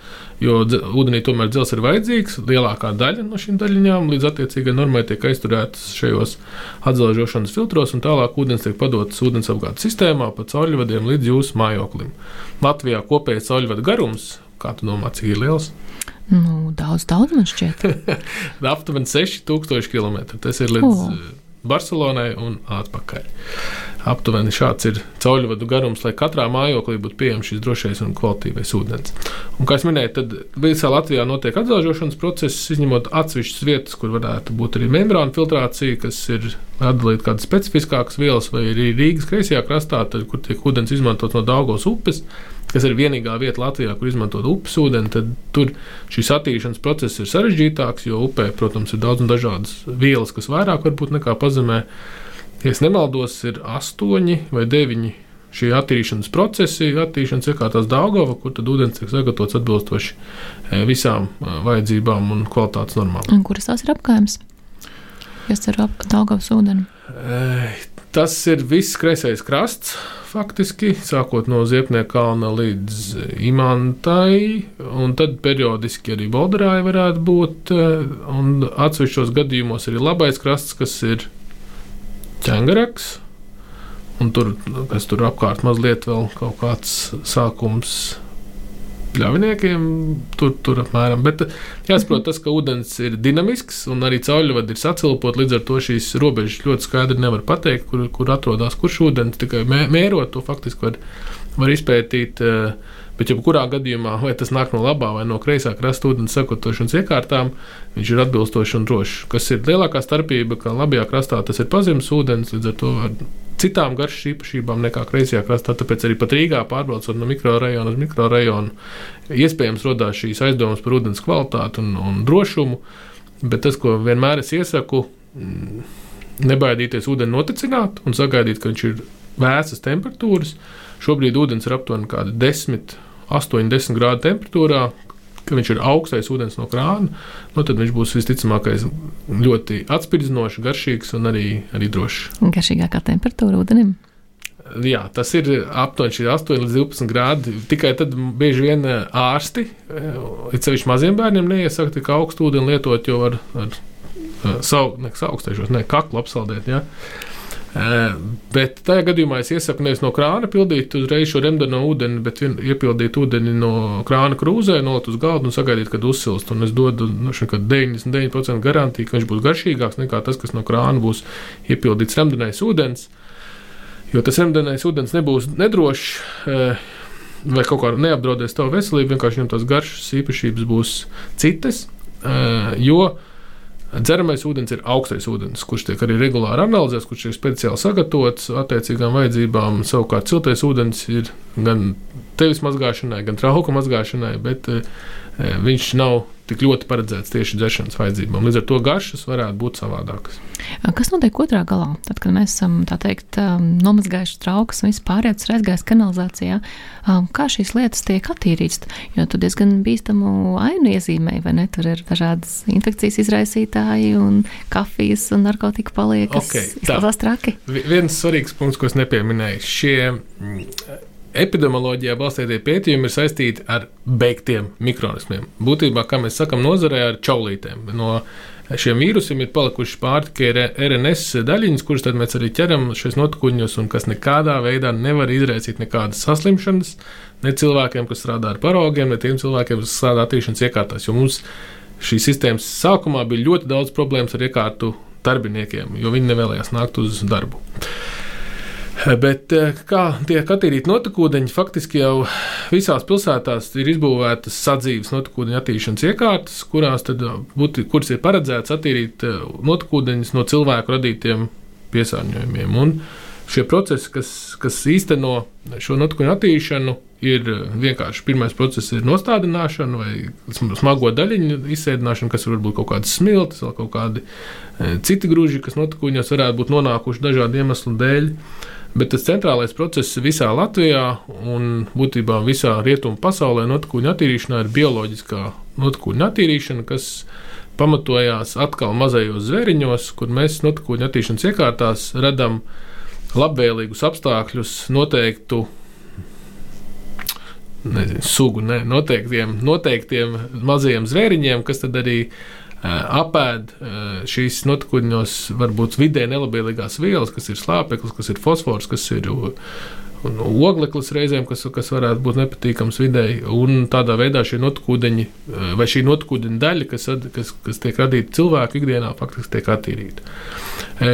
jo ūdenī tomēr dzelzceļš ir vajadzīgs. Lielākā daļa no šīm daļiņām līdz attiecīgai normai tiek aizturētas šajos atzelžošanas filtros, un tālāk ūdens tiek padots ūdensapgādes sistēmā pa cauļvadiem līdz jūsu mājoklim. Latvijā kopējais cauļvadu garums, kā tu domā, cik ir liels? Nu, daudz, daudz man šķiet. Aptuveni 6000 km. Tas ir līdz oh. Barcelonai un atpakaļ. Aptuveni šāds ir cauļvadu garums, lai katrā mājoklī būtu pieejams šis drošais un kvalitīvais ūdens. Un, kā jau minēju, tad visā Latvijā notiek atzelžošanas process, izņemot atsevišķas vietas, kur varētu būt arī membrāna filtrācija, kas ir atdalīta kādas specifiskākas vielas, vai arī Rīgas kreisajā krastā, tad, kur tiek ūdens izmantots no Daugos upes kas ir vienīgā vieta Latvijā, kur izmantot upes ūdeni, tad tur šis attīrīšanas process ir sarežģītāks, jo upē, protams, ir daudz un dažādas vielas, kas vairāk varbūt nekā pazemē. Ja nemaldos, ir astoņi vai deviņi šie attīrīšanas procesi, attīrīšanas iekārtās Daugava, kur tad ūdens tiek sagatavots atbilstoši e, visām e, vajadzībām un kvalitātes normām. Un kuras tās ir apgājums? Kas ir ap Daugavas ūdeni? E, tas ir viss kreisais krasts, faktiski, sākot no Ziepnieka kalna līdz Imantai, un tad periodiski arī Bolderāja varētu būt, un atsevišķos gadījumos arī labais krasts, kas ir ķēngaraks. Un tur, kas tur apkārt mazliet vēl kaut kāds sākums pļaviniekiem, tur, tur apmēram. Bet jāsaprot tas, ka ūdens ir dinamisks un arī cauļvadi ir sacilpot, līdz ar to šīs robežas ļoti skaidri nevar pateikt, kur, kur atrodas kurš ūdens. Tikai mē, mērot to faktiski var, var izpētīt. Uh, Bet, ja kurā gadījumā, vai tas nāk no labā vai no kreisā krasta ūdens sakotošanas iekārtām, viņš ir atbilstošs un drošs. Kas ir lielākā starpība, ka labajā krastā tas ir pazemes ūdens, līdz ar to ar citām garšas īpašībām nekā kreisajā krastā. Tāpēc arī pat Rīgā pārbraucot no mikrorajona uz mikrorajonu, iespējams radās šīs aizdomas par ūdens kvalitāti un, un drošumu. Bet tas, ko vienmēr es iesaku, mm, nebaidīties ūdeni notecināt un sagaidīt, ka viņš ir vēsas temperatūras. Šobrīd ūdens ir aptuveni 10, 80 grādu temperatūrā. Ka viņš ir augstais ūdens no krāna, nu tad viņš būs visticamākais ļoti atspirdzinošs, garšīgs un arī, arī drošs. Garšīgākā temperatūra ūdenim? Jā, tas ir aptuveni 8 līdz 12 grādi. Tikai tad bieži vien eh, ārsti, eh, it sevišķi maziem bērniem, neiesaka tik augstu ūdeni lietot, jo var ar, ar eh, savu, ne, augstēšos, ne kaklu apsaldēt. Ja? Bet tajā gadījumā es iesaku nevis no krāna pildīt uzreiz šo remdeno ūdeni, bet iepildīt ūdeni no krāna krūzē, nolikt uz galda un sagaidīt, kad uzsilst. Un es dodu nu, 99% garantiju, ka viņš būs garšīgāks nekā tas, kas no krāna būs iepildīts remdenais ūdens. Jo tas remdenais ūdens nebūs nedrošs vai kaut kā neapdraudēs tavu veselību, vienkārši viņam tās garšas īpašības būs citas. Jo Dzeramais ūdens ir augstais ūdens, kurš tiek arī regulāri analizēts, kurš ir speciāli sagatavots attiecīgām vajadzībām. Savukārt, siltais ūdens ir gan tevis mazgāšanai, gan trauku mazgāšanai, bet e, viņš nav tik ļoti paredzēts tieši dzeršanas vajadzībām. Līdz ar to garšas varētu būt savādākas. Kas notiek otrā galā? Tad, kad mēs esam teikt, nomazgājuši traukus un vispārējais ir aizgājis kanalizācijā, kā šīs lietas tiek attīrītas? Jo tur diezgan bīstamu ainu iezīmēji, vai ne? Tur ir dažādas infekcijas izraisītāji un kafijas un narkotika paliekas. Okay, izskatās traki. Viens svarīgs punkts, ko es nepieminēju. Šie epidemioloģijā balstītie pētījumi ir saistīti ar beigtiem mikroorganismiem. Būtībā, kā mēs sakām, nozarē ar čaulītēm. No šiem vīrusiem ir palikušas pāri tikai RNS daļiņas, kuras mēs arī ķeram šajos notikuņos, un kas nekādā veidā nevar izraisīt nekādas saslimšanas ne cilvēkiem, kas strādā ar parogiem, ne tiem cilvēkiem, kas strādā attīrīšanas iekārtās. Jo mums šīs sistēmas sākumā bija ļoti daudz problēmas ar iekārtu darbiniekiem, jo viņi nevēlējās nākt uz darbu. Bet eh, kā tiek attīrīti notekūdeņi, faktiski jau visās pilsētās ir izbūvētas sadzīves notekūdeņu attīrīšanas iekārtas, kurās tad eh, būtu, kuras ir paredzētas attīrīt eh, notekūdeņus no cilvēku radītiem piesārņojumiem. Un šie procesi, kas, kas īsteno šo notikumu attīstīšanu, ir vienkārši pirmais process, ir nostādināšana vai smago daļiņu izsēdināšana, kas var būt kaut kādas smiltis, vai kaut kādi citi grūži, kas notikuņos varētu būt nonākuši dažādu iemeslu dēļ. Bet tas centrālais process visā Latvijā un būtībā visā rietumu pasaulē notikuņu attīrīšanā ir bioloģiskā notikuņu attīrīšana, kas pamatojās atkal mazajos zvēriņos, kur mēs notikuņu attīrīšanas iekārtās redzam labvēlīgus apstākļus noteiktu nezinu, sugu, ne, noteiktiem, noteiktiem mazajiem zvēriņiem, kas tad arī apēd šīs notikuņos varbūt vidē nelabvēlīgās vielas, kas ir slāpeklis, kas ir fosfors, kas ir un ogleklis reizēm, kas, kas varētu būt nepatīkams videi. Un tādā veidā šie notekūdeņi vai šī notekūdeņa daļa, kas, kas, kas tiek radīta cilvēku ikdienā, faktiski tiek attīrīta.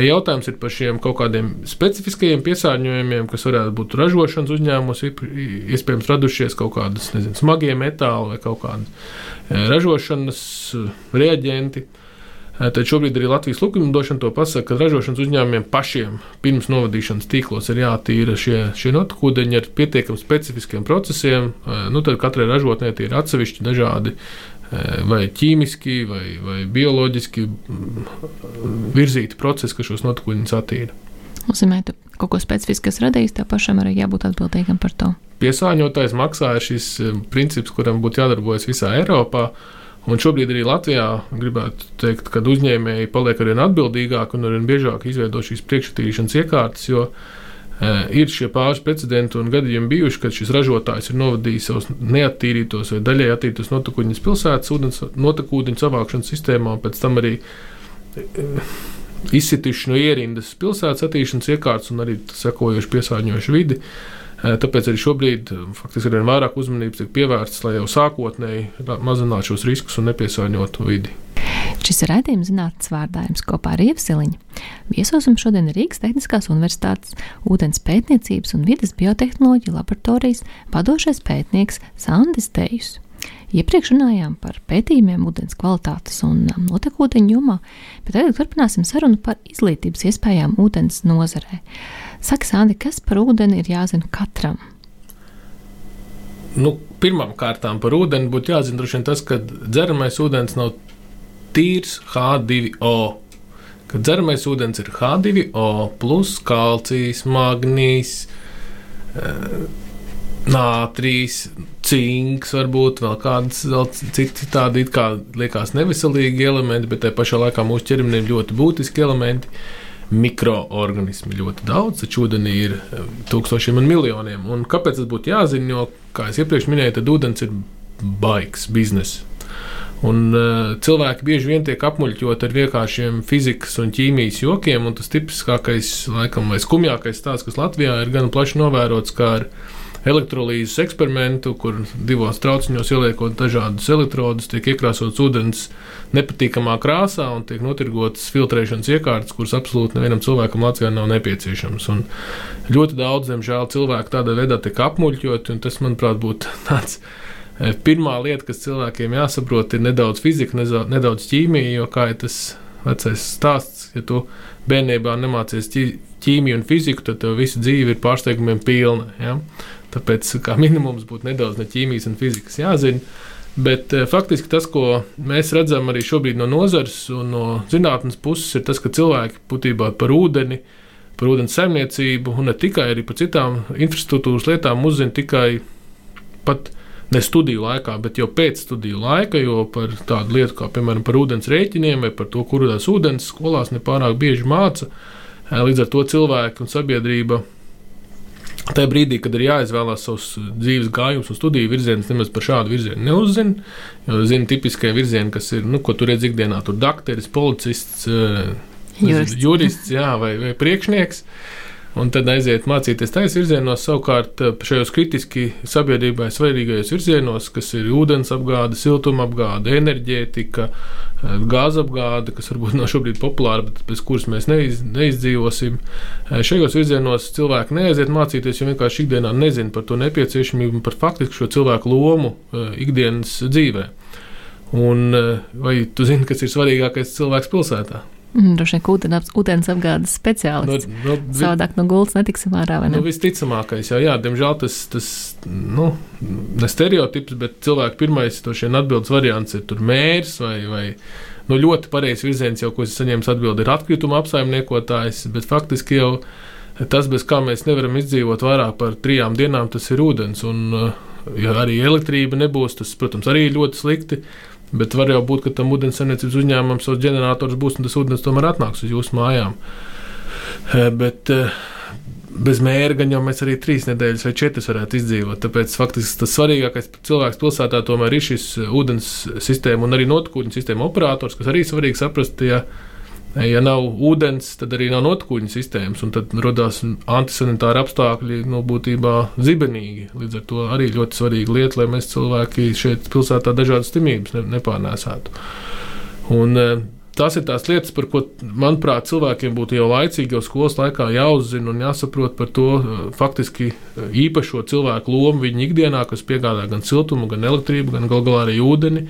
Jautājums ir par šiem kaut kādiem specifiskajiem piesārņojumiem, kas varētu būt ražošanas uzņēmumos, iespējams radušies kaut kādas nezinu, smagie metāli vai kaut kādas ražošanas reaģenti. Tad šobrīd arī Latvijas likumdošana to pasaka, ka ražošanas uzņēmumiem pašiem pirms novadīšanas tīklos ir jātīra šie, šie notekūdeņi ar pietiekami specifiskiem procesiem. Nu, tad katrai ražotnē ir atsevišķi dažādi vai ķīmiski, vai, vai bioloģiski virzīti procesi, kas šos notekūdeņus attīra. Nozīmē, ka kaut ko specifisku, kas radījis, tev pašam arī jābūt atbildīgam par to. Piesāņotājs maksā ir šis princips, kuram būtu jādarbojas visā Eiropā. Un šobrīd arī Latvijā gribētu teikt, ka uzņēmēji paliek arvien atbildīgāki un arvien biežāk izveido šīs priekšsatīšanas iekārtas, jo uh, ir šie pāris precedenti un gadījumi bijuši, kad šis ražotājs ir novadījis savus neattīrītos vai daļai attīrītos notekūdeņus pilsētas ūdens notekūdeņu savākšanas sistēmā, un pēc tam arī uh, izsituši no ierindas pilsētas attīrīšanas iekārtas un arī sekojoši piesārņojuši vidi. Uh, Tāpēc arī šobrīd faktiski ar vien vairāk uzmanības tiek pievērsts, lai jau sākotnēji mazinātu šos riskus un nepiesārņotu vidi. Šis ir raidījums zinātnes vārdājums kopā ar Ievsiliņu. Viesosim šodien Rīgas Tehniskās Universitātes ūdens pētniecības un vidas biotehnoloģiju laboratorijas vadošais pētnieks Sandis Dejus. Iepriekš runājām par pētījumiem ūdens kvalitātes un notekūdeņu jomā, bet tagad turpināsim sarunu par izglītības iespējām ūdens nozarē. Saka, Sandi, kas par ūdeni ir jāzina katram? Nu, Pirmkārt, par ūdeni būtu jāzina vien, tas, ka dzeramais ūdens nav tīrs H2O. Kad dzeramais ūdens ir H2O, plus kalcijs, magnīs, eh, nātrīs, cinks, varbūt vēl kādas citi tādi kā liekas neveselīgi elementi, bet tajā pašā laikā mūsu ķermenim ļoti būtiski elementi mikroorganismi ļoti daudz, taču ūdenī ir eh, tūkstošiem un miljoniem. Un kāpēc tas būtu jāzina? Jo, kā jau iepriekš minēju, tad ūdens ir baigs bizness. Un, uh, cilvēki bieži vien tiek apmuļķoti ar vienkāršiem fizikas un ķīmijas jokiem, un tas tipiskākais, laikam, vai skumjākais stāsts, kas Latvijā ir gan plaši novērots, kā ar elektrolīzes eksperimentu, kur divos trauciņos ieliekot dažādus elektrodus, tiek iekrāsots ūdens nepatīkamā krāsā un tiek notirgotas filtrēšanas iekārtas, kuras absolūti nevienam cilvēkam Latvijā nav nepieciešamas. Un ļoti daudz, diemžēl, cilvēku tādā veidā tiek apmuļķoti, un tas, manuprāt, būtu tāds. E, pirmā lieta, kas cilvēkiem jāsaprot, ir nedaudz fizika, nedaudz ķīmija, jo kā ir tas vecais stāsts, ja tu bērnībā nemācies ķīmiju un fiziku, tad tev visa dzīve ir pārsteigumiem pilna. Ja? Tāpēc kā minimums būtu nedaudz no ķīmijas un fizikas jāzina. Bet eh, faktiski tas, ko mēs redzam arī šobrīd no nozares un no zinātnes puses, ir tas, ka cilvēki būtībā par ūdeni, par ūdens saimniecību un ne tikai par citām infrastruktūras lietām uzzina tikai pat ne studiju laikā, bet jau pēc studiju laika, jo par tādu lietu kā, piemēram, par ūdens rēķiniem vai par to, kur ūdens skolās nepārāk bieži māca. Eh, līdz ar to cilvēki un sabiedrība Tajā brīdī, kad ir jāizvēlās savs dzīves gājums un studiju virziens, nemaz par šādu virzienu neuzzina. Jo zina tipiskie virzieni, kas ir, nu, ko tur redz ikdienā, tur dakteris, policists, eh, jurists, jurists jā, vai, vai priekšnieks. Un tad aiziet mācīties tajos virzienos, savukārt eh, šajos kritiski sabiedrībai svarīgajos virzienos, kas ir ūdens apgāde, siltuma apgāde, enerģētika, eh, gāzes apgāde, kas varbūt nav šobrīd populāra, bet bez kuras mēs neiz, neizdzīvosim. Eh, šajos virzienos cilvēki neaiziet mācīties, jo vienkārši ikdienā nezina par to nepieciešamību un par faktiski šo cilvēku lomu ikdienas dzīvē. Un, vai tu zini, kas ir svarīgākais cilvēks pilsētā? Mm, Droši vien, ka ūdens, ūdens apgādes speciālists. Nu, nu, vi- Savādāk no gultas netiksim ārā. vai Nu, Ne? visticamākais, jā, jā, diemžēl tas, tas nu, ne stereotips, bet cilvēku pirmais atbildes variants ir tur mērs vai, vai nu, ļoti pareizs virziens, jau ko es saņēmu atbildi, ir atkrituma apsaimniekotājs, bet faktiski jau tas, bez kā mēs nevaram izdzīvot vairāk par trijām dienām, tas ir ūdens. Un, ja arī elektrība nebūs, tas, protams, arī ļoti slikti. Bet var jau būt, ka tam ūdenssaimniecības uzņēmumam savs ģenerators būs un tas ūdens tomēr atnāks uz jūsu mājām. Eh, Bet eh, bez mēra gan jau mēs arī trīs nedēļas vai četras varētu izdzīvot. Tāpēc faktiski tas svarīgākais cilvēks pilsētā tomēr ir šis eh, ūdens sistēma un arī notekūņu sistēma operators, kas arī svarīgi saprast, ja, ja nav ūdens, tad arī nav notekūņu sistēmas, un tad radās antisanitāri apstākļi nu, būtībā zibenīgi. Līdz ar to arī ļoti svarīga lieta, lai mēs cilvēki šeit pilsētā dažādas slimības ne, nepārnēsātu. Un, eh, Tas ir tās lietas, par ko, manuprāt, cilvēkiem būtu jau laicīgi, jau skolas laikā jāuzzina un jāsaprot par to eh, faktiski eh, īpašo cilvēku lomu viņa ikdienā, kas piegādā gan siltumu, gan elektrību, gan gal galā arī ūdeni.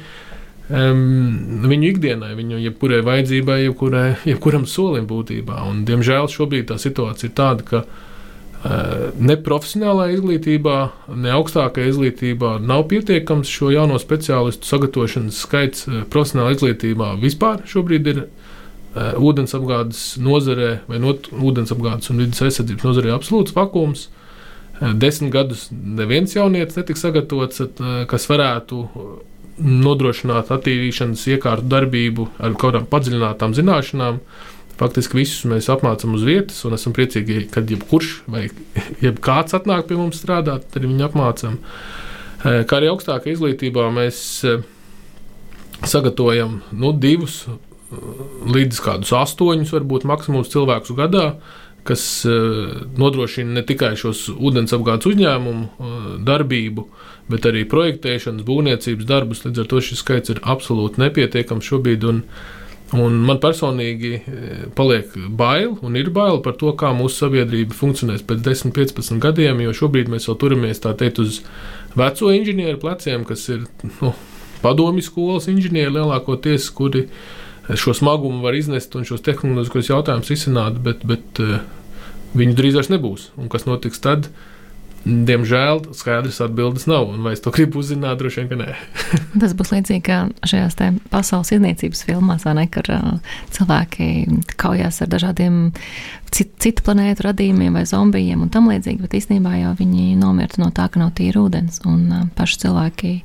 Um, viņu ikdienai, viņu jebkurai vajadzībai, jebkurai, jebkuram solim būtībā. Un, diemžēl šobrīd tā situācija ir tāda, ka uh, ne profesionālā izglītībā, ne augstākajā izglītībā nav pietiekams šo jauno speciālistu sagatavošanas skaits. Uh, profesionālā izglītībā vispār šobrīd ir uh, ūdensapgādes nozarē vai not, ūdensapgādes un vidas aizsardzības nozarē absolūts vakums. Uh, Desmit gadus neviens jaunietis netika sagatavots, kas varētu nodrošināt attīrīšanas iekārtu darbību ar kaut kādām padziļinātām zināšanām. Faktiski visus mēs apmācām uz vietas, un esam priecīgi, kad jebkurš vai jebkāds atnāk pie mums strādāt, tad viņu apmācām. Eh, Kā arī augstākā izglītībā mēs eh, sagatavojam nu, divus eh, līdz kādus astoņus, varbūt maksimums cilvēkus gadā, kas eh, nodrošina ne tikai šos ūdensapgādes uzņēmumu eh, darbību, bet arī projektēšanas, būvniecības darbus. Līdz ar to šis skaits ir absolūti nepietiekams šobrīd. Un, un man personīgi eh, paliek bail, un ir bail par to, kā mūsu sabiedrība funkcionēs pēc 10, 15 gadiem, jo šobrīd mēs vēl turamies teikt uz veco inženieru pleciem, kas ir nu, padomju skolas inženieri lielākoties, kuri šo smagumu var iznest un šos tehnoloģiskos jautājumus risināt, bet, bet eh, viņu drīz vairs nebūs. Un kas notiks tad? Diemžēl skaidrs atbildes nav, un vai es to gribu uzzināt, droši vien, ka nē. Tas būs līdzīgi kā šajās pasaules izniecības filmās, vai ne, kur uh, cilvēki kaujās ar dažādiem cit, citu planētu radījumiem vai zombijiem un tam līdzīgi, bet īstenībā jau viņi nomirta no tā, ka nav tīra ūdens, un uh, paši cilvēki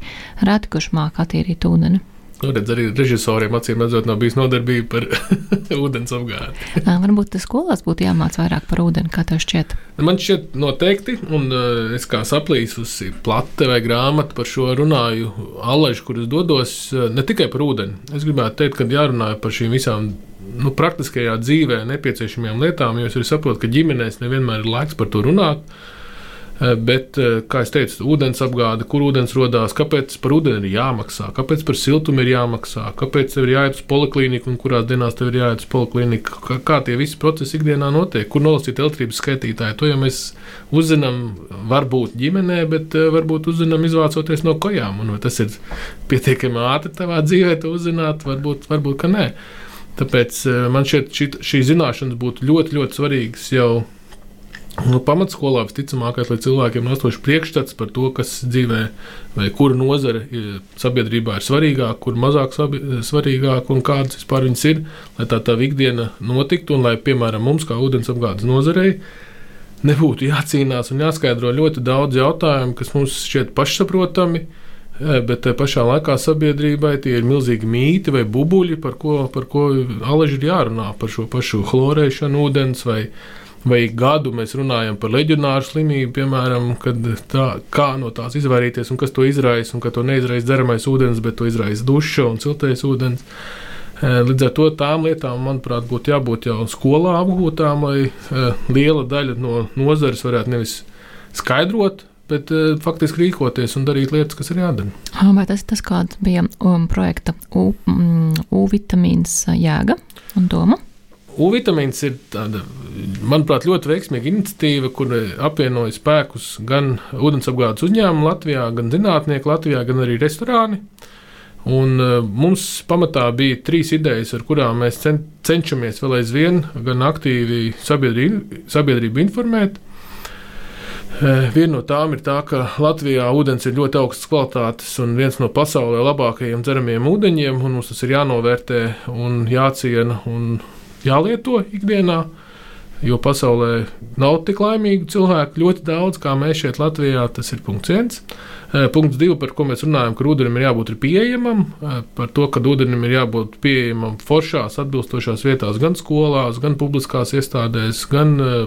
reti, kurš māk attīrīt ūdeni. Nu, redz, arī režisoriem acīm redzot, nav bijis nodarbība par ūdens apgādi. Varbūt tas skolās būtu jāmāc vairāk par ūdeni, kā tev šķiet. Man šķiet, noteikti, un es kā saplīsusi plate vai grāmatu par šo runāju, alažu, kur es dodos, ne tikai par ūdeni. Es gribētu teikt, ka jārunā par šīm visām nu, praktiskajā dzīvē nepieciešamajām lietām, jo es arī saprotu, ka ģimenēs nevienmēr ir laiks par to runāt. Uh, Bet, uh, kā jau teicu, ūdens apgāde, kur ūdens radās, kāpēc par ūdeni ir jāmaksā, kāpēc par siltumu ir jāmaksā, kāpēc tev ir jāiet uz poliklīniku un kurās dienās tev ir jāiet uz poliklīniku, kā, kā tie visi procesi ikdienā notiek, kur nolasīt elektrības skaitītāju. To jau mēs uzzinām, varbūt ģimenē, bet uh, varbūt uzzinām izvācoties no kojām. Un, vai tas ir pietiekami ātri tavā dzīvē, to uzzināt, varbūt, varbūt ka nē. Tāpēc man šķiet, šī, šī zināšanas būtu ļoti, ļoti svarīgas jau Nu, pamatskolā visticamākais, lai cilvēkiem nostoši priekšstats par to, kas dzīvē, vai kura nozare ir sabiedrībā ir svarīgāka, kur mazāk svarīgāka un kādas vispār viņas ir, lai tā tā ikdiena notiktu un lai, piemēram, mums kā ūdensapgādes nozarei nebūtu jācīnās un jāskaidro ļoti daudz jautājumu, kas mums šķiet pašsaprotami. eh, Bet tajā pašā laikā sabiedrībai tie ir milzīgi mīti vai bubuļi, par ko, par ko alaži ir jārunā par šo pašu chlorēšanu ūdens vai vai gadu mēs runājam par leģionāru slimību, piemēram, tā, kā no tās izvairīties un kas to izraisa, un ka to neizraisa dzeramais ūdens, bet to izraisa duša un siltais ūdens. Eh, Līdz ar to tām lietām, manuprāt, būtu jābūt jau skolā apgūtām, lai eh, liela daļa no nozares varētu nevis skaidrot, bet eh, faktiski rīkoties un darīt lietas, kas ir jādara. Ah, Vai tas, tas kāds bija um, projekta U, mm, U vitamīns jēga un doma? U-vitamīns ir tāda, manuprāt, ļoti veiksmīga iniciatīva, kur apvienoja spēkus gan ūdensapgādes uzņēmumu Latvijā, gan zinātnieku Latvijā, gan arī restorāni. Un, uh, mums pamatā bija trīs idejas, ar kurām mēs cen, cenšamies vēl aizvien gan aktīvi sabiedrību, sabiedrību informēt. Uh, viena no tām ir tā, ka Latvijā ūdens ir ļoti augstas kvalitātes un viens no pasaulē labākajiem dzeramajiem ūdeņiem, un mums tas ir jānovērtē un jāciena un jālieto ikdienā. Jo pasaulē nav tik laimīgu cilvēku ļoti daudz, kā mēs šeit Latvijā. Tas ir punkts viens. Eh, punkts divi, par ko mēs runājam, ka ūdenim ir jābūt pieejamam, eh, par to, ka ūdenim ir jābūt pieejamam foršās, atbilstošās vietās, gan skolās, gan publiskās iestādēs, gan uh,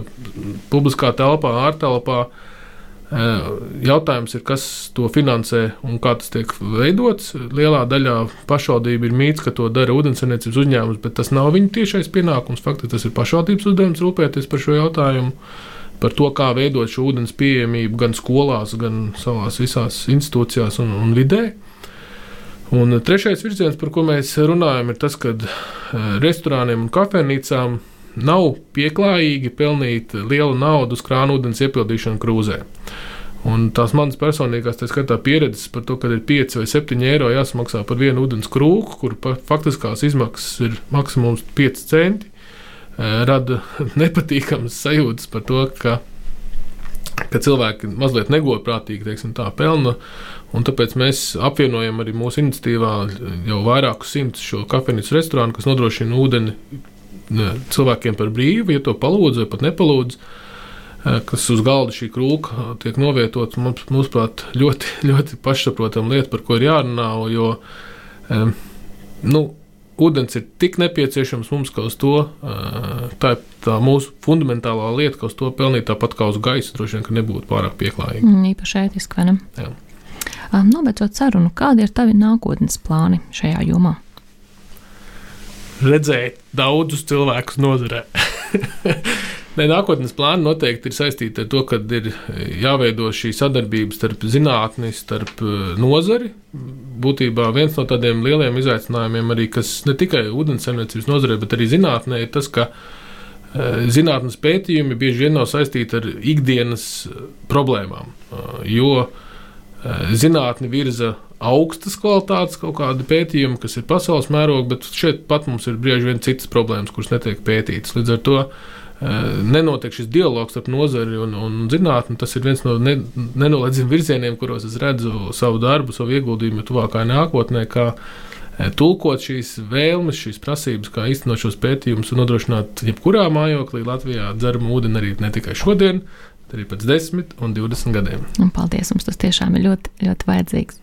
publiskā telpā, ārtelpā. Jautājums ir, kas to finansē un kā tas tiek veidots. Lielā daļā pašvaldība ir mīts, ka to dara ūdensarniecības uzņēmums, bet tas nav viņu tiešais pienākums. Faktiski tas ir pašvaldības uzdevums rūpēties par šo jautājumu, par to, kā veidot šo ūdens pieejamību gan skolās, gan savās visās institūcijās un, un vidē. Un trešais virziens, par ko mēs runājam, ir tas, ka restorāniem un kafejnīcām nav pieklājīgi pelnīt lielu naudu uz krānūdens iepildīšanu krūzē. Un tās manas personīgās skatā pieredzes par to, ka ir 5 vai 7 eiro jāsamaksā par vienu ūdens krūku, kur faktiskās izmaksas ir maksimums 5 centi, eh, rada nepatīkamas sajūtas par to, ka, ka cilvēki mazliet negodprātīgi teiksim, tā pelna. Un tāpēc mēs apvienojam arī mūsu iniciatīvā jau vairākus simtus šo kafejnīcu restorānu, kas nodrošina ūdeni cilvēkiem par brīvu, ja to palūdz vai pat nepalūdz. Eh, kas uz galda šī krūka tiek novietota, mums, mūsuprāt, ļoti, ļoti pašsaprotama lieta, par ko ir jārunā. Jo nu, ūdens ir tik nepieciešams mums, ka uz to uh, tā tā mūsu fundamentālā lieta, ka uz to pelnīt tāpat kā uz gaisa, droši vien, ka nebūtu pārāk pieklājīgi. Mm, īpaši ētiski, vai ne? Jā. Nobeidzot sarunu, kādi ir tavi nākotnes plāni šajā jomā? Redzēt daudzus cilvēkus nozarē. Ne, nākotnes plāni noteikti ir saistīti ar to, ka ir jāveido šī sadarbība starp zinātni, starp eh, nozari. Būtībā viens no tādiem lieliem izaicinājumiem, arī, kas ne tikai ūdensēmniecības nozarē, bet arī zinātnē, ir tas, ka eh, zinātnes pētījumi bieži vien nav saistīti ar ikdienas eh, problēmām. Jo zinātni virza augstas kvalitātes kaut kādi pētījumi, kas ir pasaules mēroga, bet šeit pat mums ir bieži vien citas problēmas, kuras netiek pētītas. Līdz ar to eh, nenotiek šis dialogs starp nozari un, un zinātni. Tas ir viens no ne, nenoliedzamiem virzieniem, kuros es redzu savu darbu, savu ieguldījumu tuvākajā nākotnē. Eh, tulkot šīs vēlmes, šīs prasības, kā īstenot šos pētījumus un nodrošināt jebkurā mājoklī Latvijā dzeramu ūdeni arī ne tikai šodien, arī pēc 10 un 20 gadiem. Un paldies, mums tas tiešām ir ļoti, ļoti vajadzīgs.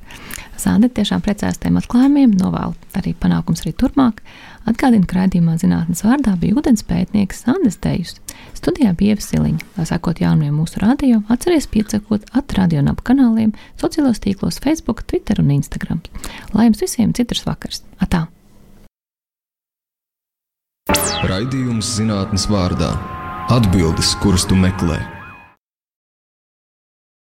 Sāndi tiešām priecājas tiem atklājumiem, novēlu arī panākums arī turpmāk. Atgādinu, ka raidījumā zinātnes vārdā bija ūdens pētnieks Sandis Dejus. Studijā bija Ievasilīņa. Lai sekot jaunumiem mūsu radio, atcerieties piecakot at radionabu kanāliem, sociālos tīklos Facebook, Twitter un Instagram. Lai jums visiem citrs vakars! Atā! Raidījums zinātnes vārdā - atbildes, kuras tu meklē.